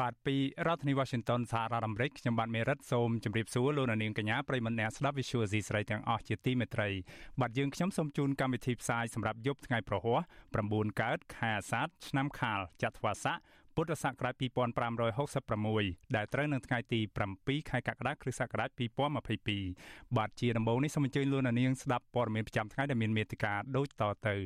បាទពីរដ្ឋធានី Washington សហរដ្ឋអាមេរិកខ្ញុំបាទមេរិតសូមជម្រាបសួរលោកអ្នកនាងកញ្ញាប្រិយមិត្តអ្នកស្ដាប់ Visual Asia ស្រីទាំងអស់ជាទីមេត្រីបាទយើងខ្ញុំសូមជូនកម្មវិធីផ្សាយសម្រាប់យប់ថ្ងៃប្រហ័ស9កើតខែអាសាឍឆ្នាំខាលចត្វាស័កពុទ្ធសករាជ2566ដែលត្រូវនៅថ្ងៃទី7ខែកក្កដាគ្រិស្តសករាជ2022បាទជាដំបូងនេះសូមអញ្ជើញលោកអ្នកនាងស្ដាប់ព័ត៌មានប្រចាំថ្ងៃដែលមានមេត្តាដូចតទៅ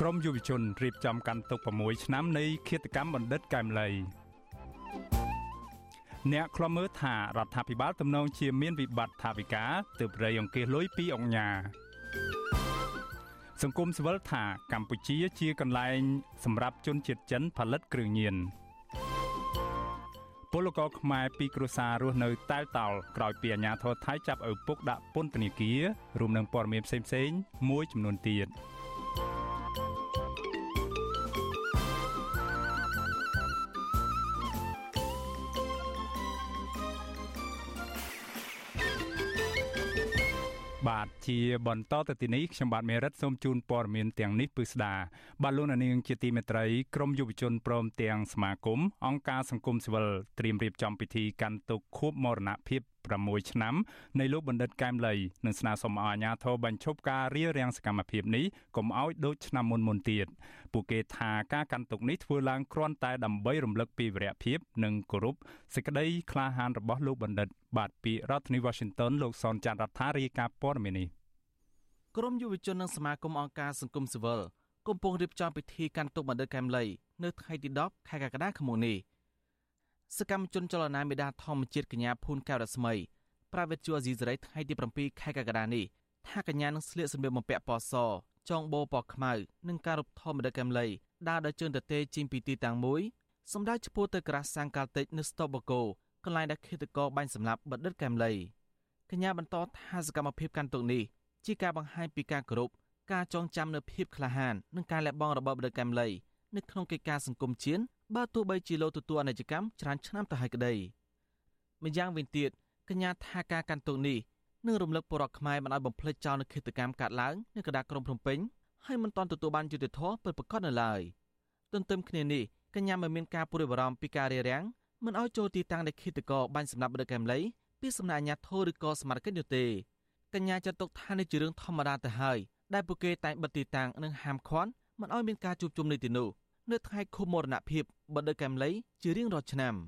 ក្រមយុវជនរៀបចំកាន់ទុក6ឆ្នាំនៃឃាតកម្មបណ្ឌិតកែមលីអ្នកខ្លំមើលថារដ្ឋាភិបាលទំនងជាមានវិបត្តិថាវិការទើបរៃអង្គាសលុយពីអង្គញាសង្គមស៊ីវិលថាកម្ពុជាជាកន្លែងសម្រាប់ជនជាតិចិនផលិតគ្រឿងញៀនពលករខ្មែរពីគ្រួសាររស់នៅតែលតោលក្រោយពីអាញាធរថៃចាប់ឪពុកដាក់ពន្ធនាគាររួមនឹងព័ត៌មានផ្សេងៗមួយចំនួនទៀត។ បាទជាបន្តទៅទីនេះខ្ញុំបាទមេរិតសូមជូនព័ត៌មានទាំងនេះពឺស្ដាបាទលោកនាងជាទីមេត្រីក្រមយុវជនព្រមទាំងសមាគមអង្គការសង្គមស៊ីវិលត្រៀមរៀបចំពិធីកាន់ទុក្ខខួបមរណភាព 6ឆ្នាំនៃលោកបណ្ឌិតកែមលីនិងស្នើសុំឲ្យអាជ្ញាធរបញ្ឈប់ការរារាំងសកម្មភាពនេះកុំឲ្យដូចឆ្នាំមុនមុនទៀតពួកគេថាការកាន់ទុកនេះធ្វើឡើងគ្រាន់តែដើម្បីរំលឹកពីវីរភាពនិងគោរពសេចក្តីក្លាហានរបស់លោកបណ្ឌិតបាទពីរដ្ឋធានី Washington លោកសនចាន់រដ្ឋារាយការណ៍ព័ត៌មាននេះក្រមយុវជននិងសមាគមអង្គការសង្គមស៊ីវិលកំពុងរៀបចំពិធីកាន់ទុកបណ្ឌិតកែមលីនៅថ្ងៃទី10ខែកក្កដាឆ្នាំនេះ សកម្មជនចលនាមេដាធម្មជាតិកញ្ញាភូនកែវរស្មីប្រាវិទ្យាអាស៊ីសេរីថ្ងៃទី7ខែកក្កដានេះថាកញ្ញានឹងស្លៀកសម្លៀកបំពាក់ពណ៌សចងបោពណ៌ខ្មៅនិងការរូបថតម្ដិតកំលីដើរដោយជើងទទេជីងពីទីតាំងមួយសម្ដៅឈ្មោះទៅក្រាស់សាំងកាល់តិចនៅស្តុបបកោកន្លែងដែលឃាតករបាញ់សម្លាប់បណ្ឌិតកែមលីកញ្ញាបន្តថាសកម្មភាពកាន់ទុកនេះជាការបង្ហាញពីការគោរពការចងចាំនៅភាពក្លាហាននិងការលះបង់របស់បណ្ឌិតកែមលីនៅក្នុងកិច្ចការសង្គមជាតិ បើទោះបីជាលោកទទួលអនិច្ចកម្មច្រើនឆ្នាំទៅហើយក្តីម្យ៉ាងវិញទៀតកញ្ញាថាការកាន់ទុកនេះនឹងរំលឹកពលរដ្ឋខ្មែរមិនឲ្យបំភ្លេចចោលនូវឃាតកម្មកាត់ឡើងនៅកណ្ដាលក្រុងភ្នំពេញហើយមិនទាន់ទទួលបានយុត្តិធម៌ពិតប្រាកដនៅឡើយទន្ទឹមគ្នានេះកញ្ញាមិនមានការព្រួយបារម្ភពីការរារាំងមិនឲ្យចូលទីតាំងដែលឃាតករបាញ់សម្លាប់បដិកម្មលីពីសំណាក់អាជ្ញាធរឬក៏សមាជិកនោះទេកញ្ញាចាត់ទុកថានេះជារឿងធម្មតាទៅហើយដែលពួកគេតែងបិទទីតាំងនិងហាមឃាត់មិនឲ្យមានការជួបជុំនៅទីនោះ នៅថ្ងៃខួបមរណភាពបដិកម្មលីជារៀងរាល់ឆ្នាំ។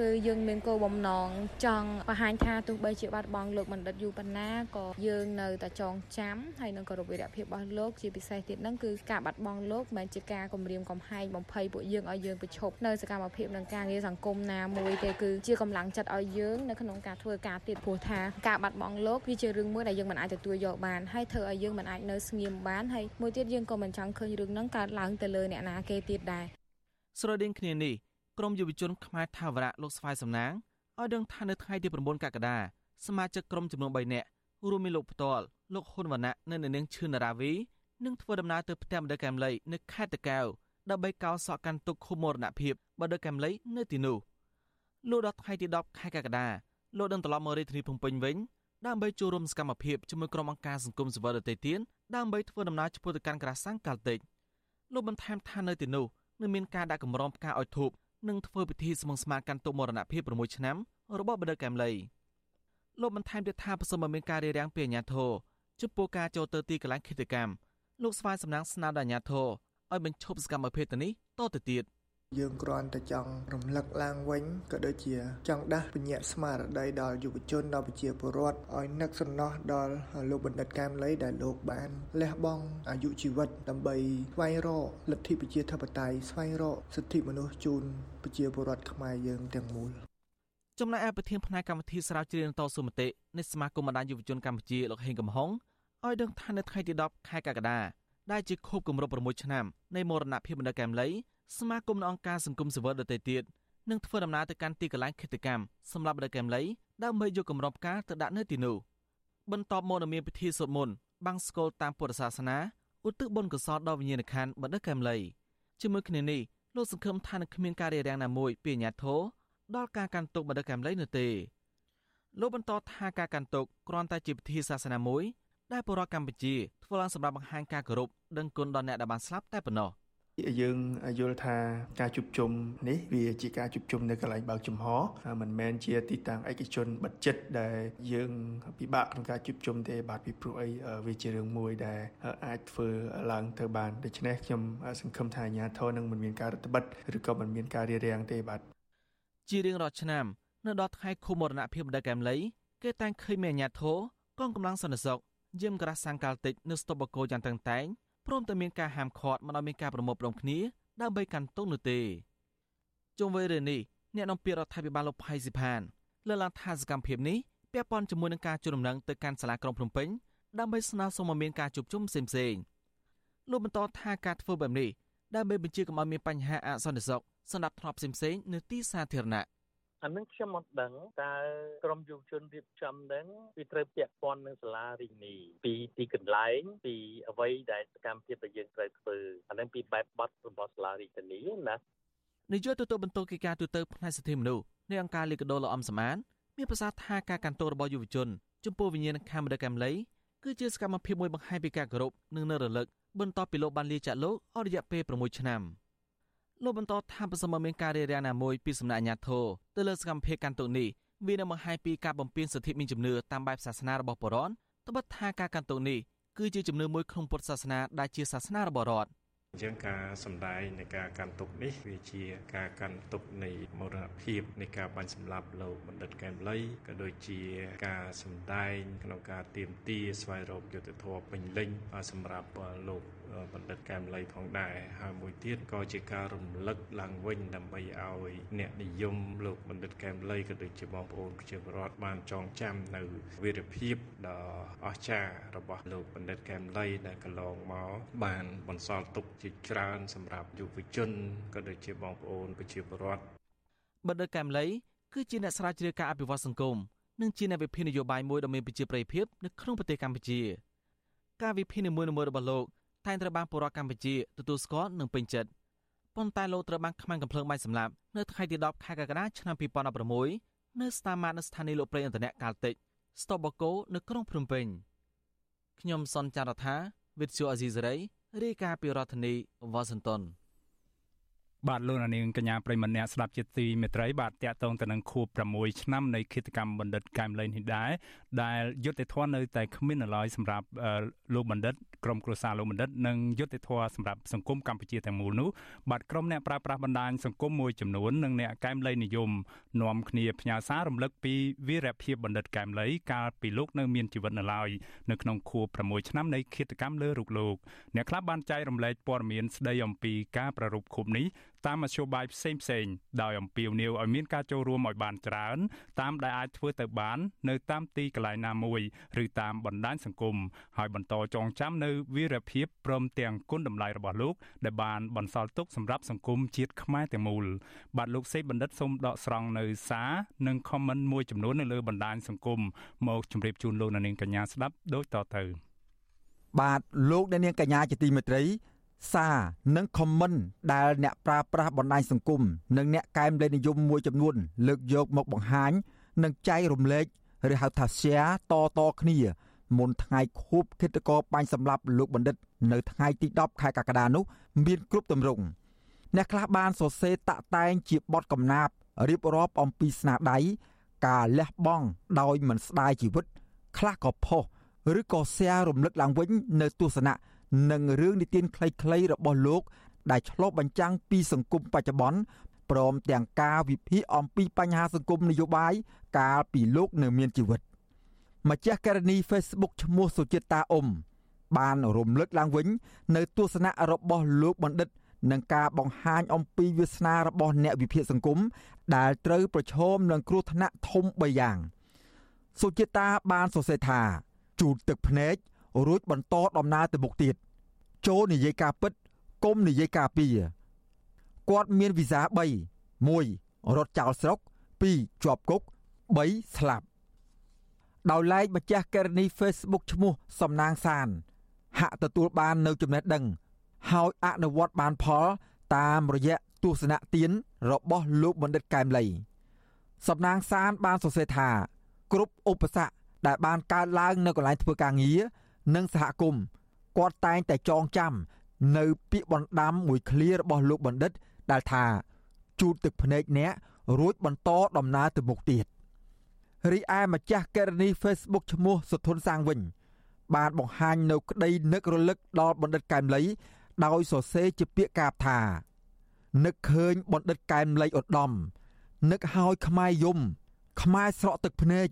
គឺយើងមានគោលបំណងចង់បង្ហាញថាទោះបីជាបាត់បង់លោកបណ្ឌិតយូប៉ុណ្ណាក៏យើងនៅតែចងចាំហើយនឹងគោរពវីរភាពរបស់លោកជាពិសេសទៀតហ្នឹងគឺការបាត់បង់លោកមិនមែនជាការគំរាមកំហែងបំភ័យពួកយើងឲ្យយើងប្រឈប់នៅសកម្មភាពនឹងការងារសង្គមណាមួយទេគឺជាកម្លាំងចិត្តឲ្យយើងនៅក្នុងការធ្វើការទៀតព្រោះថាការបាត់បង់លោកវាជារឿងមួយដែលយើងមិនអាចទទួលយកបានហើយធ្វើឲ្យយើងមិនអាចនៅស្ងៀមបានហើយមួយទៀតយើងក៏មិនចង់ឃើញរឿងហ្នឹងកើតឡើងទៅលើអ្នកណាគេទៀតដែរស្រដៀងគ្នានេះ ក្រមយុវជនខ្មែរថាវរៈលោកស្វាយសំណាងឲ្យដឹងថានៅថ្ងៃទី9កក្កដាសមាជិកក្រុមចំនួន3នាក់រួមមានលោកផ្ទាល់លោកហ៊ុនវណ្ណៈនិងនាងឈឿនរាវីនឹងធ្វើដំណើរទៅផ្ទះបណ្ឌិតកែមលីនៅខេត្តតាកែវដើម្បីកោសក់កាន់ទុកឃុំមរណភាពបណ្ឌិតកែមលីនៅទីនោះលោកដល់ថ្ងៃទី10ខែកក្កដាលោកនឹងត្រឡប់មករាជធានីភ្នំពេញវិញដើម្បីចូលរួមសកម្មភាពជាមួយក្រុមអង្គការសង្គមស៊ីវិលដទៃទៀតដើម្បីធ្វើដំណើរឆ្ពោះទៅកាន់ក្រាសាំងកាល់តិចលោកបន្ថែមថានៅទីនោះនឹងមានការដាក់កម្រងផ្កាឲ្យធូប និងធ្វើពិធីស្មងស្មាកាន់ទុកមរណភាព6ឆ្នាំរបស់បណ្ឌិតកែមលីលោកបន្ថែមទៀតថាប្រសិនបើមានការរារាំងពីអាជ្ញាធរចំពោះការចូលទៅទីកន្លែងឃាតកម្មលោកស្វាយសំណាងស្នើដល់អាជ្ញាធរឲ្យបញ្ឈប់សកម្មភាពទៅនេះតទៅទៀត យើងគ្រាន់តែចង់រំលឹកឡើងវិញក៏ដូចជាចង់ដាស់ពញ្ញាស្មារតីដល់យុវជនដល់ប្រជាពលរដ្ឋឲ្យនឹកសំណោះដល់លោកបណ្ឌិតកែមលីដែលលោកបានលះបង់អាយុជីវិតដើម្បីស្វែងរកលទ្ធិប្រជាធិបតេយ្យស្វែងរកសិទ្ធិមនុស្សជូនប្រជាពលរដ្ឋខ្មែរយើងទាំងមូលចំណែកឯប្រធានផ្នែកកម្មវិធីស្រាវជ្រាវតស៊ូមតិនៃសមាគមបណ្ដាញយុវជនកម្ពុជាលោកហេងកំហុងឲ្យដឹងថានៅថ្ងៃទី10ខែកក្កដាដែលជាខូបគម្រប់6ឆ្នាំនៃមរណភាពបណ្ឌិតកែមលី សមាគមអង្គការសង្គមស៊ីវិលដទៃទៀតនឹងធ្វើដំណើរទៅកាន់ទីកន្លែងឃាតកម្មសម្រាប់បណ្ឌិតកែមលីដើម្បីយកគម្របផ្កាទៅដាក់នៅទីនោះបន្ទាប់មកនឹងមានពិធីសូត្រមន្តបាំងស្កលតាមពុទ្ធសាសនាឧទ្ទិសបុណ្យកុសលដល់វិញ្ញាណក្ខន្ធបណ្ឌិតកែមលីជាមួយគ្នានេះលោកសង្ឃឹមថានឹងគ្មានការរារាំងណាមួយពីអាញាធរដល់ការកាន់ទុកបណ្ឌិតកែមលីនោះទេលោកបន្តថាការកាន់ទុកគ្រាន់តែជាពិធីសាសនាមួយដែលបរិវត្តកម្ពុជាធ្វើឡើងសម្រាប់បង្ហាញការគោរពដឹងគុណដល់អ្នកដែលបានស្លាប់តែប៉ុណ្ណោះ។ យើងយល់ថាការជួបជុំនេះវាជាការជួបជុំនៅកន្លែងបើកចំហមិនមែនជាទីតាំងឯកជនបិទចិត្តដែលយើងពិបាកក្នុងការជួបជុំទេបាទពីព្រោះអីវាជារឿងមួយដែលអាចធ្វើឡើងទៅបានដូច្នេះខ្ញុំសង្ឃឹមថាអាជ្ញាធរនឹងមិនមានការរឹតបន្តឹងឬក៏មិនមានការរារាំងទេបាទជារៀងរាល់ឆ្នាំនៅដល់ថ្ងៃខួបមរណភាពបណ្ឌិតកែមលីគេតែងឃើញមានអាជ្ញាធរកងកម្លាំងសន្តិសុខយាមក្រាស់សាំងកាល់តិចនៅស្តុបបកោយ៉ាងតឹងតែង ព្រមទាំងមានការហាមឃាត់មិនឲ្យមានការប្រមូលផ្តុំគ្នាដើម្បីកាន់ទុកនោះទេជុំវិញរឿងនេះអ្នកនាំពាក្យរដ្ឋាភិបាលលោកផៃស៊ីផានលើកឡើងថាសកម្មភាពនេះពាក់ព័ន្ធជាមួយនឹងការជួលដំណឹងទៅកាន់សាលាក្រុងភ្នំពេញដើម្បីស្នើសុំឲ្យមានការជួបជុំផ្សេងៗលោកបន្តថាការធ្វើបែបនេះដើម្បីបញ្ជាកុំឲ្យមានបញ្ហាអសន្តិសុខសម្រាប់ធ្នាប់ផ្សេងៗនៅទីសាធារណៈ អានឹងខ្ញុំមិនដឹងតើក្រមយុវជនរៀបចំនឹងវាត្រូវពាក់ព័ន្ធនឹងសាលារីនីពីទីកន្លែងពីអ្វីដែលសកម្មភាពដែលយើងត្រូវធ្វើអានឹងពីបែបបទរបស់សាលារីនីណានាយកទទួលបន្ទុកកិច្ចការទូតផ្នែកសិទ្ធិមនុស្សនៃអង្គការលីកាដូលោកអំសមានមានប្រសាសន៍ថាការកាន់ទោសរបស់យុវជនចំពោះវិញ្ញាណខាមរកកម្មលីគឺជាសកម្មភាពមួយបង្ហាញពីការគោរពនិងនៅរលឹកបន្ទាប់ពីលោកបានលាចាកលោកអស់រយៈពេល6ឆ្នាំ។ លោកបន្តថាប្រសិនបើមានការរារាំងណាមួយពីសំណាក់អាជ្ញាធរទៅលើសកម្មភាពកាន់ទុកនេះវានឹងបង្ហាញពីការបំពានសិទ្ធិមានជំនឿតាមបែបសាសនារបស់បុរដ្ឋត្បិតថាការកាន់ទុកនេះគឺជាជំនឿមួយក្នុងពុទ្ធសាសនាដែលជាសាសនារបស់រដ្ឋអញ្ចឹងការសម្ដែងនៃការកាន់ទុកនេះវាជាការកាន់ទុកនៃមរណភាពនៃការបាញ់សម្លាប់លោកបណ្ឌិតកែមលីក៏ដូចជាការសម្ដែងក្នុងការទៀមទាស្វែងរកយុត្តិធម៌ពេញលេញសម្រាប់លោកបណ្ឌិតកែមលីផងដែរហើយមួយទៀតក៏ជាការរំលឹកឡើងវិញដើម្បីឲ្យអ្នកនិយមលោកបណ្ឌិតកែមលីក៏ដូចជាបងប្អូនប្រជាពលរដ្ឋបានចងចាំនៅវីរភាពដ៏អស្ចារ្យរបស់លោកបណ្ឌិតកែមលីដែលកន្លងមកបានបន្សល់ទុកជាច្រើនសម្រាប់យុវជនក៏ដូចជាបងប្អូនប្រជាពលរដ្ឋបណ្ឌិតកែមលីគឺជាអ្នកស្រាវជ្រាវការអភិវឌ្ឍសង្គមនិងជាអ្នកវិភាគនយោបាយមួយដ៏មានប្រជាប្រិយភាពនៅក្នុងប្រទេសកម្ពុជាការវិភាគនីមួយៗរបស់លោក តែងត្រូវបានពលរដ្ឋកម្ពុជាទទួលស្គាល់និងពេញចិត្តប៉ុន្តែលោកត្រូវបានខ្មាំងកំភ្លើងបាញ់សម្លាប់នៅថ្ងៃទី10ខែកក្កដាឆ្នាំ2016នៅស្ថាមាតនៅស្ថានីយ៍លោកប្រេងឥន្ធនៈកាល់តិចស្តុបបកោនៅក្រុងភ្នំពេញខ្ញុំសនចាររថាវិទ្យុអាស៊ីសេរីរាយការណ៍ពីរដ្ឋធានីវ៉ាស៊ីនតោន បាទលោកនាងកញ្ញាប្រិមម្នាក់ស្ដាប់ជាទីមេត្រីបាទតាក់ទងទៅនឹងខួប6ឆ្នាំនៃគិតកម្មបណ្ឌិតកែមលែងនេះដែរដែលយុទ្ធធននៅតែគ្មានឡើយសម្រាប់លោកបណ្ឌិតក្រុមគ្រួសារលោកបណ្ឌិតនិងយុទ្ធធនសម្រាប់សង្គមកម្ពុជាទាំងមូលនោះបាទក្រុមអ្នកប្រើប្រាស់បណ្ដាញសង្គមមួយចំនួននិងអ្នកកែមលែងនិយមនាំគ្នាផ្ញើសាររំលឹកពីវីរភាពបណ្ឌិតកែមលែងកាលពីលោកនៅមានជីវិតនៅឡើយនៅក្នុងខួប6ឆ្នាំនៃគិតកម្មលើរូបលោកអ្នកខ្លះបានចែករំលែកព័ត៌មានស្ដីអំពីការប្រារព្ធខួបនេះ តាមមធ្យោបាយផ្សេងផ្សេងដោយអំពាវនាវឲ្យមានការចូលរួមឲ្យបានច្រើន តាមដែលអាចធ្វើទៅបាន នៅតាមទីកន្លែងណាមួយឬតាមបណ្ដាញសង្គមហើយបន្តចងចាំនៅវីរភាពព្រមទាំងគុណតម្លៃរបស់លោក ដែលបានបន្សល់ទុកសម្រាប់សង្គមជាតិខ្មែរទាំងមូលបាទលោកសេកបណ្ឌិតសូមដកស្រង់នៅសារនិង comment មួយចំនួននៅលើបណ្ដាញសង្គមមកជម្រាបជូនលោកនាងកញ្ញាស្ដាប់ដូចតទៅបាទលោកអ្នកនាងកញ្ញាជាទីមេត្រី សារនិង comment ដែលអ្នកប្រើប្រាស់បណ្ដាញសង្គមនិងអ្នកកែមលេខនិយមមួយចំនួន លើកយកមកបង្ហាញ និងចែករំលែកឬហៅថា share តតគ្នាមុនថ្ងៃខួបគិតកោបាញ់សម្លាប់លោកបណ្ឌិត នៅថ្ងៃទី10ខែកក្កដានោះមានគ្រប់ទម្រង់អ្នកខ្លះបានសរសេរតាក់តែងជាបទកំណាព្យរៀបរាប់អំពីស្នាដៃការលះបង់ដោយមិនស្ដាយជីវិត ខ្លះក៏ផុសឬក៏ share រំលឹកឡើងវិញ នៅទស្សនៈ និងរឿងនិទានខ្លីៗរបស់លោក ដែលឆ្លុះបញ្ចាំងពីសង្គមបច្ចុប្បន្នព្រមទាំងការវិភាគអំពីបញ្ហាសង្គមនយោបាយកាលពីលោកនៅមានជីវិតម្ចាស់ករណី Facebook ឈ្មោះសុចិតាអ៊ុំបានរំលឹកឡើងវិញ នៅទស្សនៈរបស់លោកបណ្ឌិតនឹងការបង្ហាញអំពីវាសនារបស់អ្នកវិភាគសង្គមដែលត្រូវប្រឈមនឹងគ្រោះថ្នាក់ធំ3យ៉ាង សុចិតាបានសរសេរថាជូតទឹកភ្នែក រួចបន្តដំណើរទៅមុខទៀតចូលនិយាយការពិតកុំនិយាយការពីគាត់មានវីសា3 1រត់ចោលស្រុក2ជាប់គុក3ស្លាប់ដោយឡែកម្ចាស់ករណី Facebook ឈ្មោះសំណាងសាន ហាក់ទទួលបាននៅចំណេះដឹង ហើយអនុវត្តបានផល តាមរយៈទស្សនៈទានរបស់លោកបណ្ឌិតកែមលីសំណាងសានបានសរសេរថា គ្រប់ឧបសគ្គដែលបានកើតឡើងនៅកន្លែងធ្វើការងារ និងសហគមន៍គាត់តែងតែចងចាំ នៅពាក្យបណ្ដាំមួយឃ្លារបស់លោកបណ្ឌិត ដែលថាជូតទឹកភ្នែកអ្នករួចបន្តដំណើរទៅមុខទៀតរីឯម្ចាស់ករណី Facebook ឈ្មោះសុធុនសាងវិញ បានបង្ហាញនៅក្តីនឹករលឹកដល់បណ្ឌិតកែមលី ដោយសរសេរជាពាក្យកាព្យថានឹកឃើញបណ្ឌិតកែមលីឧត្តមនឹកហើយខ្មែរយំ ខ្មែរស្រក់ទឹកភ្នែក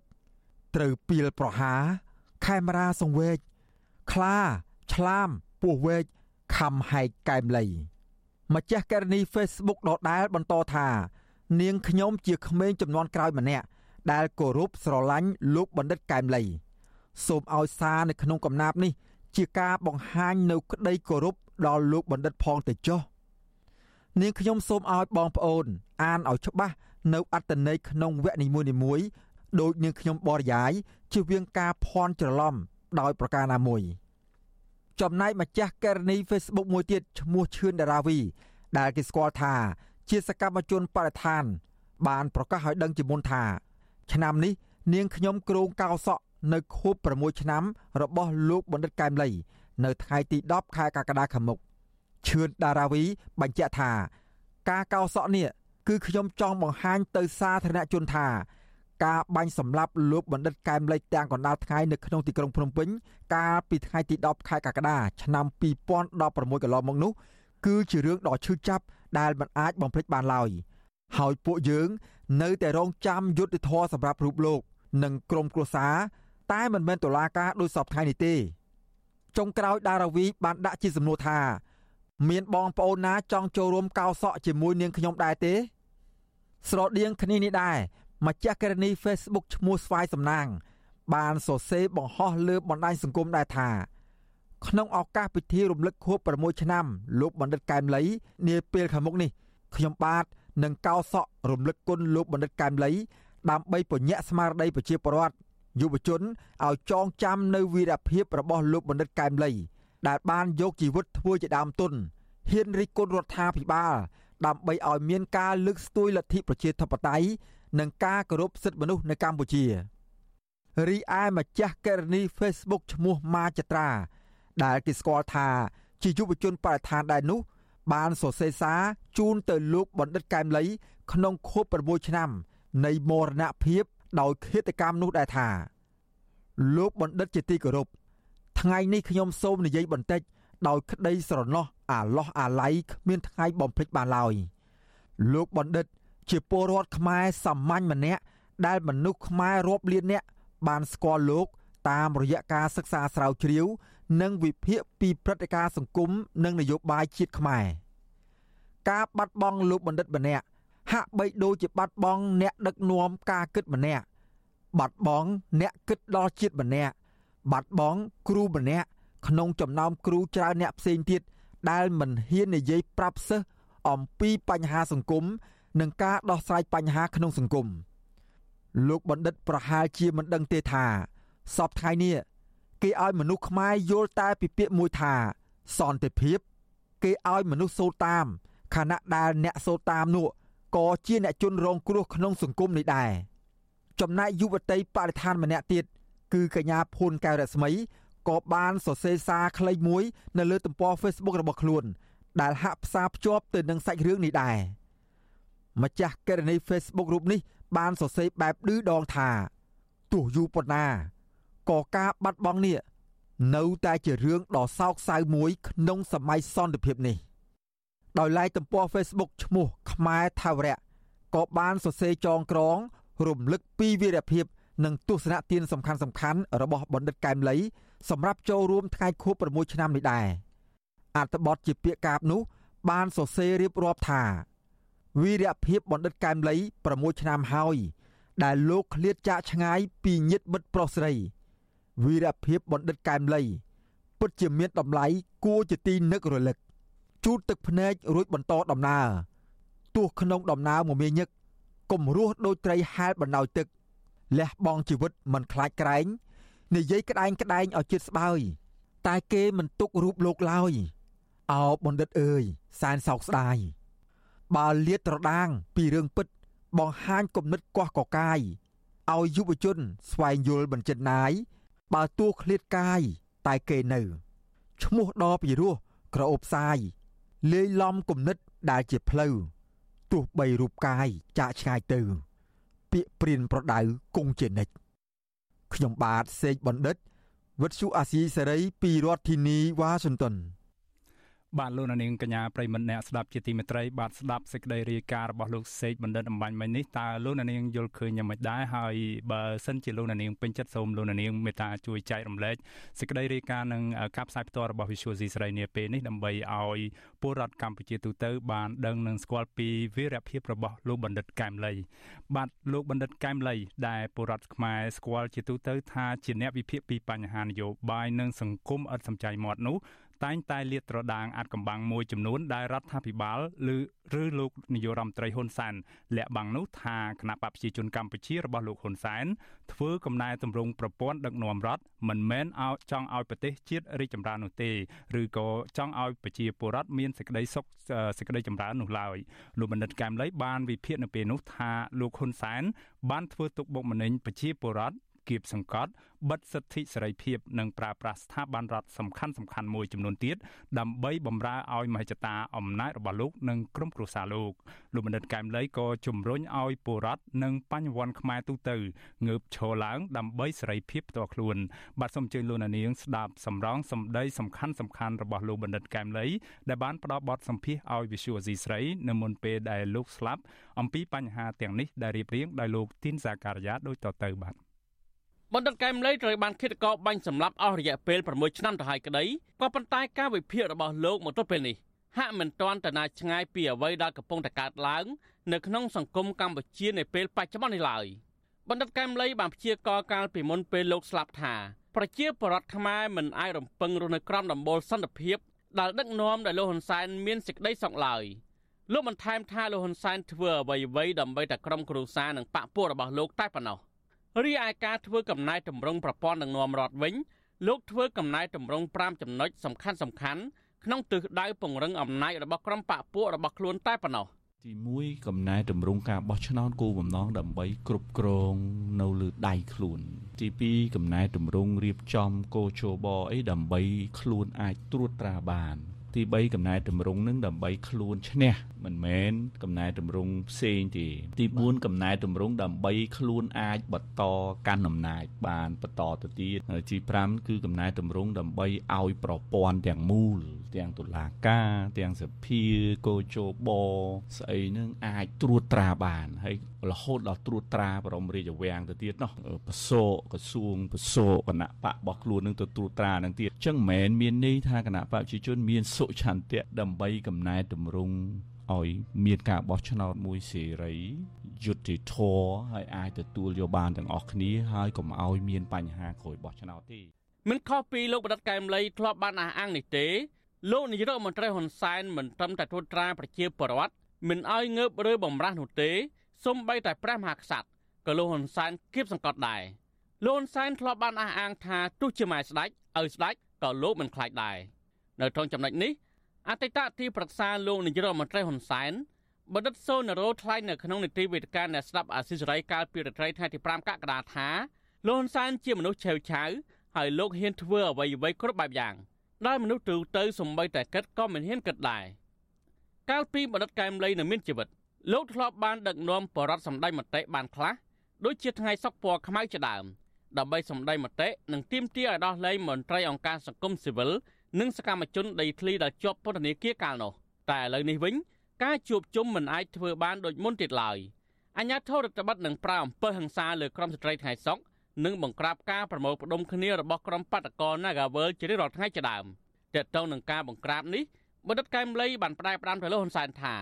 ត្រូវពីលប្រហាខេមរាសង្វេក ខ្លាឆ្លាមពោះវែកខំហែកកែមលីម្ចាស់ករណី Facebook ដដែល បន្តថា នាងខ្ញុំជាក្មេងចំនួនក្រោយម្នាក់ដែលគោរពស្រឡាញ់លោកបណ្ឌិតកែមលីសូមឲ្យសារនៅក្នុងកំណាព្យនេះ ជាការបង្ហាញនៅក្តីគោរពដល់លោកបណ្ឌិតផងទៅចុះនាងខ្ញុំសូមឲ្យបងប្អូន អានឲ្យច្បាស់នៅអត្តន័យក្នុងវគ្គនីមួយៗដោយនាងខ្ញុំបរិយាយជៀសវាងការភ័ន្តច្រឡំ ដោយប្រការណាមួយចំណែកម្ចាស់ករណី Facebook មួយទៀតឈ្មោះឈឿនដារាវី ដែលគេស្គាល់ថា ជាសកម្មជនបរិស្ថាន បានប្រកាសឲ្យដឹងជាមុនថា ឆ្នាំនេះ នាងខ្ញុំគ្រងកោសក់នៅខួប6ឆ្នាំ របស់លោកបណ្ឌិតកែមលី នៅថ្ងៃទី10ខែកក្កដាខាងមុខឈឿនដារាវីបញ្ជាក់ថា ការកោសក់នេះគឺខ្ញុំចង់បង្ហាញទៅសាធារណជនថា ការបាញ់សម្លាប់លោកបណ្ឌិតកែមលិចទាំងកណ្ដាលថ្ងៃនៅក្នុងទីក្រុងភ្នំពេញកាលពីថ្ងៃទី10ខែកក្កដាឆ្នាំ2016កន្លងមកនោះគឺជារឿងដ៏ឈឺចាប់ដែលមិនអាចបំភ្លេចបានឡើយហើយពួកយើងនៅតែរងចាំយុទ្ធធរសម្រាប់រូបលោក និងក្រុមគ្រួសារតែមិនមែនតុលាការដោយសពថ្ងៃនេះទេចុងក្រោយដារាវី បានដាក់ជាសំណួរថា មានបងប្អូនណាចង់ចូលរួមកោសក់ជាមួយនាងខ្ញុំដែរទេ ស្រដៀងគ្នានេះដែរ ម្ចាស់ករណី Facebook ឈ្មោះស្វាយសំណាង បានសរសេរបង្ហោះលើបណ្ដាញសង្គមដែរថាក្នុងឱកាសពិធីរំលឹកខួប6ឆ្នាំលោកបណ្ឌិតកែមលីនាពេលខាងមុខនេះខ្ញុំបាទនឹងកោសក់រំលឹកគុណលោកបណ្ឌិតកែមលីដើម្បីពញាក់ស្មារតីប្រជាពលរដ្ឋយុវជនឲ្យចងចាំនៅវីរភាពរបស់លោកបណ្ឌិតកែមលី ដែលបានយកជីវិតធ្វើជាដើមទុនហ៊ានរិះគន់រដ្ឋាភិបាលដើម្បីឲ្យមានការលើកស្ទួយលទ្ធិប្រជាធិបតេយ្យ និងការគោរពសិទ្ធិមនុស្សនៅកម្ពុជារីឯម្ចាស់ករណី Facebook ឈ្មោះម៉ាចត្រា ដែលគេស្គាល់ថាជាយុវជនបរិស្ថានដែរនោះ បានសរសេរសារជូនទៅលោកបណ្ឌិតកែមលី ក្នុងខួប6ឆ្នាំ នៃមរណភាពដោយឃាតកម្មនោះដែរថាលោកបណ្ឌិតជាទីគោរពថ្ងៃនេះខ្ញុំសូមនិយាយបន្តិច ដោយក្តីស្រណោះអាឡោះអាល័យគ្មានថ្ងៃបំភ្លេចបានឡើយលោកបណ្ឌិត ជាពលរដ្ឋខ្មែរសាមញ្ញម្នាក់ដែលមនុស្សខ្មែររាប់លាននាក់បានស្គាល់លោក តាមរយៈការសិក្សាស្រាវជ្រាវ និងវិភាគពីព្រឹត្តិការណ៍សង្គមនិងនយោបាយជាតិខ្មែរការបាត់បង់លោកបណ្ឌិតម្នាក់ហាក់បីដូចជាបាត់បង់អ្នកដឹកនាំការគិតម្នាក់បាត់បង់អ្នកគិតដល់ជាតិម្នាក់បាត់បង់គ្រូម្នាក់ក្នុងចំណោមគ្រូច្រើនអ្នកផ្សេងទៀតដែលមិនហ៊ាននិយាយប្រាប់សិស្សអំពីបញ្ហាសង្គម និងការដោះស្រាយបញ្ហាក្នុងសង្គមលោកបណ្ឌិតប្រហែលជាមិនដឹងទេថាសពថ្ងៃនេះគេឲ្យមនុស្សខ្មែរយល់តែពីពាក្យមួយថា សន្តិភាព គេឲ្យមនុស្សសូត្រតាមខណៈដែលអ្នកសូត្រតាមនោះក៏ជាអ្នកជន់រងគ្រោះក្នុងសង្គមនេះដែរចំណែកយុវតីបរិស្ថានម្នាក់ទៀតគឺកញ្ញាភួនកែវរស្មីក៏បានសរសេរសារខ្លីមួយ នៅលើទំព័រ Facebook របស់ខ្លួន ដែលហាក់ផ្សារភ្ជាប់ទៅនឹងសាច់រឿងនេះដែរ ម្ចាស់ករណី Facebook រូបនេះ បានសរសេរបែបឌឺដងថាទោះយូរប៉ុណ្ណាក៏ការបាត់បង់នេះនៅតែជារឿងដ៏សោកសៅមួយក្នុងសម័យសន្តិភាពនេះ ដោយឡែកទំព័រ Facebook ឈ្មោះខ្មែរថាវរៈក៏បានសរសេរចងក្រង រំលឹកពីវីរភាព និងទស្សនៈទានសំខាន់សំខាន់របស់បណ្ឌិតកែមលី សម្រាប់ចូលរួមថ្ងៃខួប6ឆ្នាំនេះដែរអត្ថបទជាពាក្យកាបនោះ បានសរសេររៀបរាប់ថា វីរភាពបណ្ឌិតកែមលី6ឆ្នាំហើយ ដែលលោកឃ្លាតចាកឆ្ងាយពីញាតិមិត្តប្រុសស្រីវីរភាពបណ្ឌិតកែមលីពពិតជាមានតម្លៃគួរជាទីនឹករលឹកជូតទឹកភ្នែករួចបន្តដំណើរទោះក្នុងដំណើរមមាញឹកកុំរស់ដូចត្រីហែលបណ្ដោយទឹកលះបង់ជីវិតមិនខ្លាចក្រែងនិយាយក្តែងក្តែងឲ្យចិត្តស្បើយតែគេមិនទុករូបលោកឡើយអោបណ្ឌិតអើយសែនសោកស្ដាយ បើលៀតត្រដាង ពីរឿងពិត បង្ហាញគំនិតកោះកកាយឲ្យយុវជន ស្វែងយល់បញ្ចិនណាយបើទោះឃ្លាតកាយតែគេនៅឈ្មោះដ៏ពិរោះក្រអូបសាយលាយឡំគំនិតដែលជាផ្លូវទោះបីរូបកាយចាក់ឆ្ងាយទៅ ពាក្យព្រានប្រដៅគង់ជានិច្ចខ្ញុំបាទសេកបណ្ឌិតវិទ្យុអាស៊ីសេរីពីរដ្ឋធានីវ៉ាស៊ីនតោន បាទលោកនាងកញ្ញាប្រិមត្តអ្នកស្ដាប់ជាទីមេត្រីបាទស្ដាប់សេចក្តីរាយការណ៍របស់លោកសេកបណ្ឌិតអំបញ្ញមិញនេះតើលោកនាងយល់ឃើញយ៉ាងម៉េចដែរហើយបើសិនជាលោកនាងពេញចិត្តសូមលោកនាងមេត្តាជួយចែករំលែកសេចក្តីរាយការណ៍និងការផ្សាយផ្ទាល់របស់ Visual C ស្រីនាពេលនេះដើម្បីឲ្យពលរដ្ឋកម្ពុជាទូទៅបានដឹងនិងស្គាល់ពីវីរភាពរបស់លោកបណ្ឌិតកែមលីបាទលោកបណ្ឌិតកែមលីដែលពលរដ្ឋខ្មែរស្គាល់ជាទូទៅថាជាអ្នកវិភាគពីបញ្ហានយោបាយនិងសង្គមឥតសំចៃមាត់នោះ តែងតែលាតត្រដាងអាចកំបាំងមួយចំនួនដែលរដ្ឋាភិបាលឬឬលោកនាយករដ្ឋមន្ត្រីហ៊ុនសែនលាក់បាំងនោះថាគណៈបព្វជិជនកម្ពុជារបស់លោកហ៊ុនសែនធ្វើកំណែទម្រង់ប្រព័ន្ធដឹកនាំរដ្ឋមិនមែនឲ្យចង់ឲ្យប្រទេសជាតិរីកចម្រើននោះទេឬក៏ចង់ឲ្យប្រជាពលរដ្ឋមានសេចក្តីសុខសេចក្តីចម្រើននោះឡើយលោកបណ្ឌិតកែមលីបានវិភាគនៅពេលនោះថាលោកហ៊ុនសែនបានធ្វើទុកបុកម្នេញប្រជាពលរដ្ឋ គៀបសង្កត់បិទសិទ្ធិសេរីភាពនិងប្រើប្រាស់ស្ថាប័នរដ្ឋសំខាន់សំខាន់មួយចំនួនទៀតដើម្បីបំរើឲ្យមហិច្ឆតាអំណាចរបស់លោកនិងក្រុមគ្រួសារលោកលោកបណ្ឌិតកែមលីក៏ជំរុញឲ្យពលរដ្ឋនិងបញ្ញវន្តខ្មែរទូទៅងើបឈរឡើងដើម្បីសេរីភាពផ្ទាល់ខ្លួន បាទសូមអញ្ជើញលោកនាងស្ដាប់សម្រងសម្ដីសំខាន់សំខាន់របស់លោកបណ្ឌិតកែមលីដែលបានផ្ដល់បទសម្ភាសឲ្យ Visual Asia ស្រីនៅមុនពេលដែលលោកស្លាប់អំពីបញ្ហាទាំងនេះដែលរៀបរៀងដោយលោកទីនសាការីយ៉ាដូចតទៅបាទ បណ្ឌិតកែមលីត្រូវបានឃាតករបាញ់សម្លាប់អស់រយៈពេល6ឆ្នាំទៅហើយក្តីក៏ប៉ុន្តែការវិភាគរបស់លោកមកទល់ពេលនេះហាក់មិនទាន់ទៅណាឆ្ងាយពីអ្វីដែលកំពុងតែកើតឡើងនៅក្នុងសង្គមកម្ពុជានៅពេលបច្ចុប្បន្ននេះឡើយបណ្ឌិតកែមលីបានព្យាករកាលពីមុនពេលលោកស្លាប់ថាប្រជាពលរដ្ឋខ្មែរមិនអាចរំពឹងរស់នៅក្រោមដំបូលសន្តិភាពដែលដឹកនាំដោយលោកហ៊ុនសែនមានសេចក្តីសុខឡើយលោកបន្ថែមថាលោកហ៊ុនសែនធ្វើអ្វីៗដើម្បីតែក្រុមគ្រួសារនិងបកពួករបស់លោកតែប៉ុណ្ណោះ។ រីឯការធ្វើកំណែតម្រង់ប្រព័ន្ធនឹងនាំរដ្ឋវិញលោកធ្វើកំណែតម្រង់5ចំណុចសំខាន់សំខាន់ក្នុងទិសដៅពង្រឹងអំណាចរបស់ក្រុមបកពួករបស់ខ្លួនតែប៉ុណ្ណោះទី1កំណែតម្រង់ការបោះឆ្នោតគោលបំណងដើម្បីគ្រប់គ្រងនៅលើដៃខ្លួន ទី2កំណែតម្រង់រៀបចំកោជបអីដើម្បីខ្លួនអាចត្រួតត្រាបាន ទី3កំណែតម្រង់នឹងដើម្បីខ្លួនឈ្នះមិនមែនកំណែតម្រង់ផ្សេងទេទី4កំណែតម្រង់ដើម្បីខ្លួនអាចបន្តកាន់អំណាចបានបន្តទៅទៀតទី5គឺកំណែតម្រង់ដើម្បីឲ្យប្រព័ន្ធទាំងមូល ទាំងតុលាការទាំងសភាកោជបស្អីនឹងអាចត្រួតត្រាបានហើយ រហូតដល់ត្រួតត្រាបរមរាជវាំងទៅទៀតនោះបសោក្រសួងបសោគណៈបករបស់ខ្លួននឹងទៅត្រួតត្រានឹងទៀតអញ្ចឹងមិនមែនមានន័យថាគណៈបកប្រជាជនមានសុឆន្ទៈដើម្បីកំណែតម្រង់ឲ្យមានការបោះឆ្នោតមួយសេរីយុត្តិធម៌ហើយអាចទទួលយកបានទាំងអស់គ្នាហើយកុំឲ្យមានបញ្ហាក្រោយបោះឆ្នោតទេមិនខុសពីលោកបដិកែមលីធ្លាប់បានអះអាងនេះទេលោកនាយរដ្ឋមន្ត្រីហ៊ុនសែនមិនត្រឹមតែត្រួតត្រាប្រជាពលរដ្ឋមិនឲ្យងើបរើបំរាស់នោះទេ សូម្បីតែព្រះមហាក្សត្រក៏លោកហ៊ុនសែនគៀបសង្កត់ដែរលោកហ៊ុនសែនធ្លាប់បានអះអាងថាទោះជាម៉ែស្ដេចឲ្យស្ដេចក៏លោកមិនខ្លាចដែរនៅក្នុងចំណុចនេះអតីតទីប្រឹក្សាលោកនាយរដ្ឋមន្ត្រីហ៊ុនសែនបណ្ឌិតសូណារ៉ូថ្លែងនៅក្នុងនីតិវេទិកាអ្នកស្ដាប់អាស៊ីសេរីកាលពីរាត្រីថ្ងៃទី5កក្កដាថាលោកហ៊ុនសែនជាមនុស្សឆេវឆាវហើយលោកហ៊ានធ្វើអ្វីអ្វីគ្រប់បែបយ៉ាងដែលមនុស្សទូទៅសំបីតែគិតក៏មិនហ៊ានគិតដែរកាលពីបណ្ឌិតកែមលីនៅមានជីវិត លោកធ្លាប់បានដឹកនាំបរដ្ឋសម្ដែងមតិបានខ្លះដូចជាថ្ងៃសុកពណ៌ខ្មៅជាដើមដើម្បីសម្ដែងមតិនិងទាមទារឲ្យដោះលែងមន្ត្រីអង្គការសង្គមស៊ីវិលនិងសកម្មជនដីធ្លីដែលជាប់ពន្ធនាគារកាលនោះតែឥឡូវនេះវិញការជួបជុំមិនអាចធ្វើបានដូចមុនទៀតឡើយអញ្ញាធរដ្ឋបတ်នឹងប្រើអំពើហិង្សាលើក្រុមស្ត្រីថ្ងៃសុកនិងបង្ក្រាបការប្រមូលផ្ដុំគ្នារបស់ក្រុមបដកល Nagawal ជារៀងរាល់ថ្ងៃជាដើមតើតើនឹងការបង្ក្រាបនេះបណ្ឌិតកែមលីបានផ្ដាយផ្ដាំទៅលោកហ៊ុនសែនថា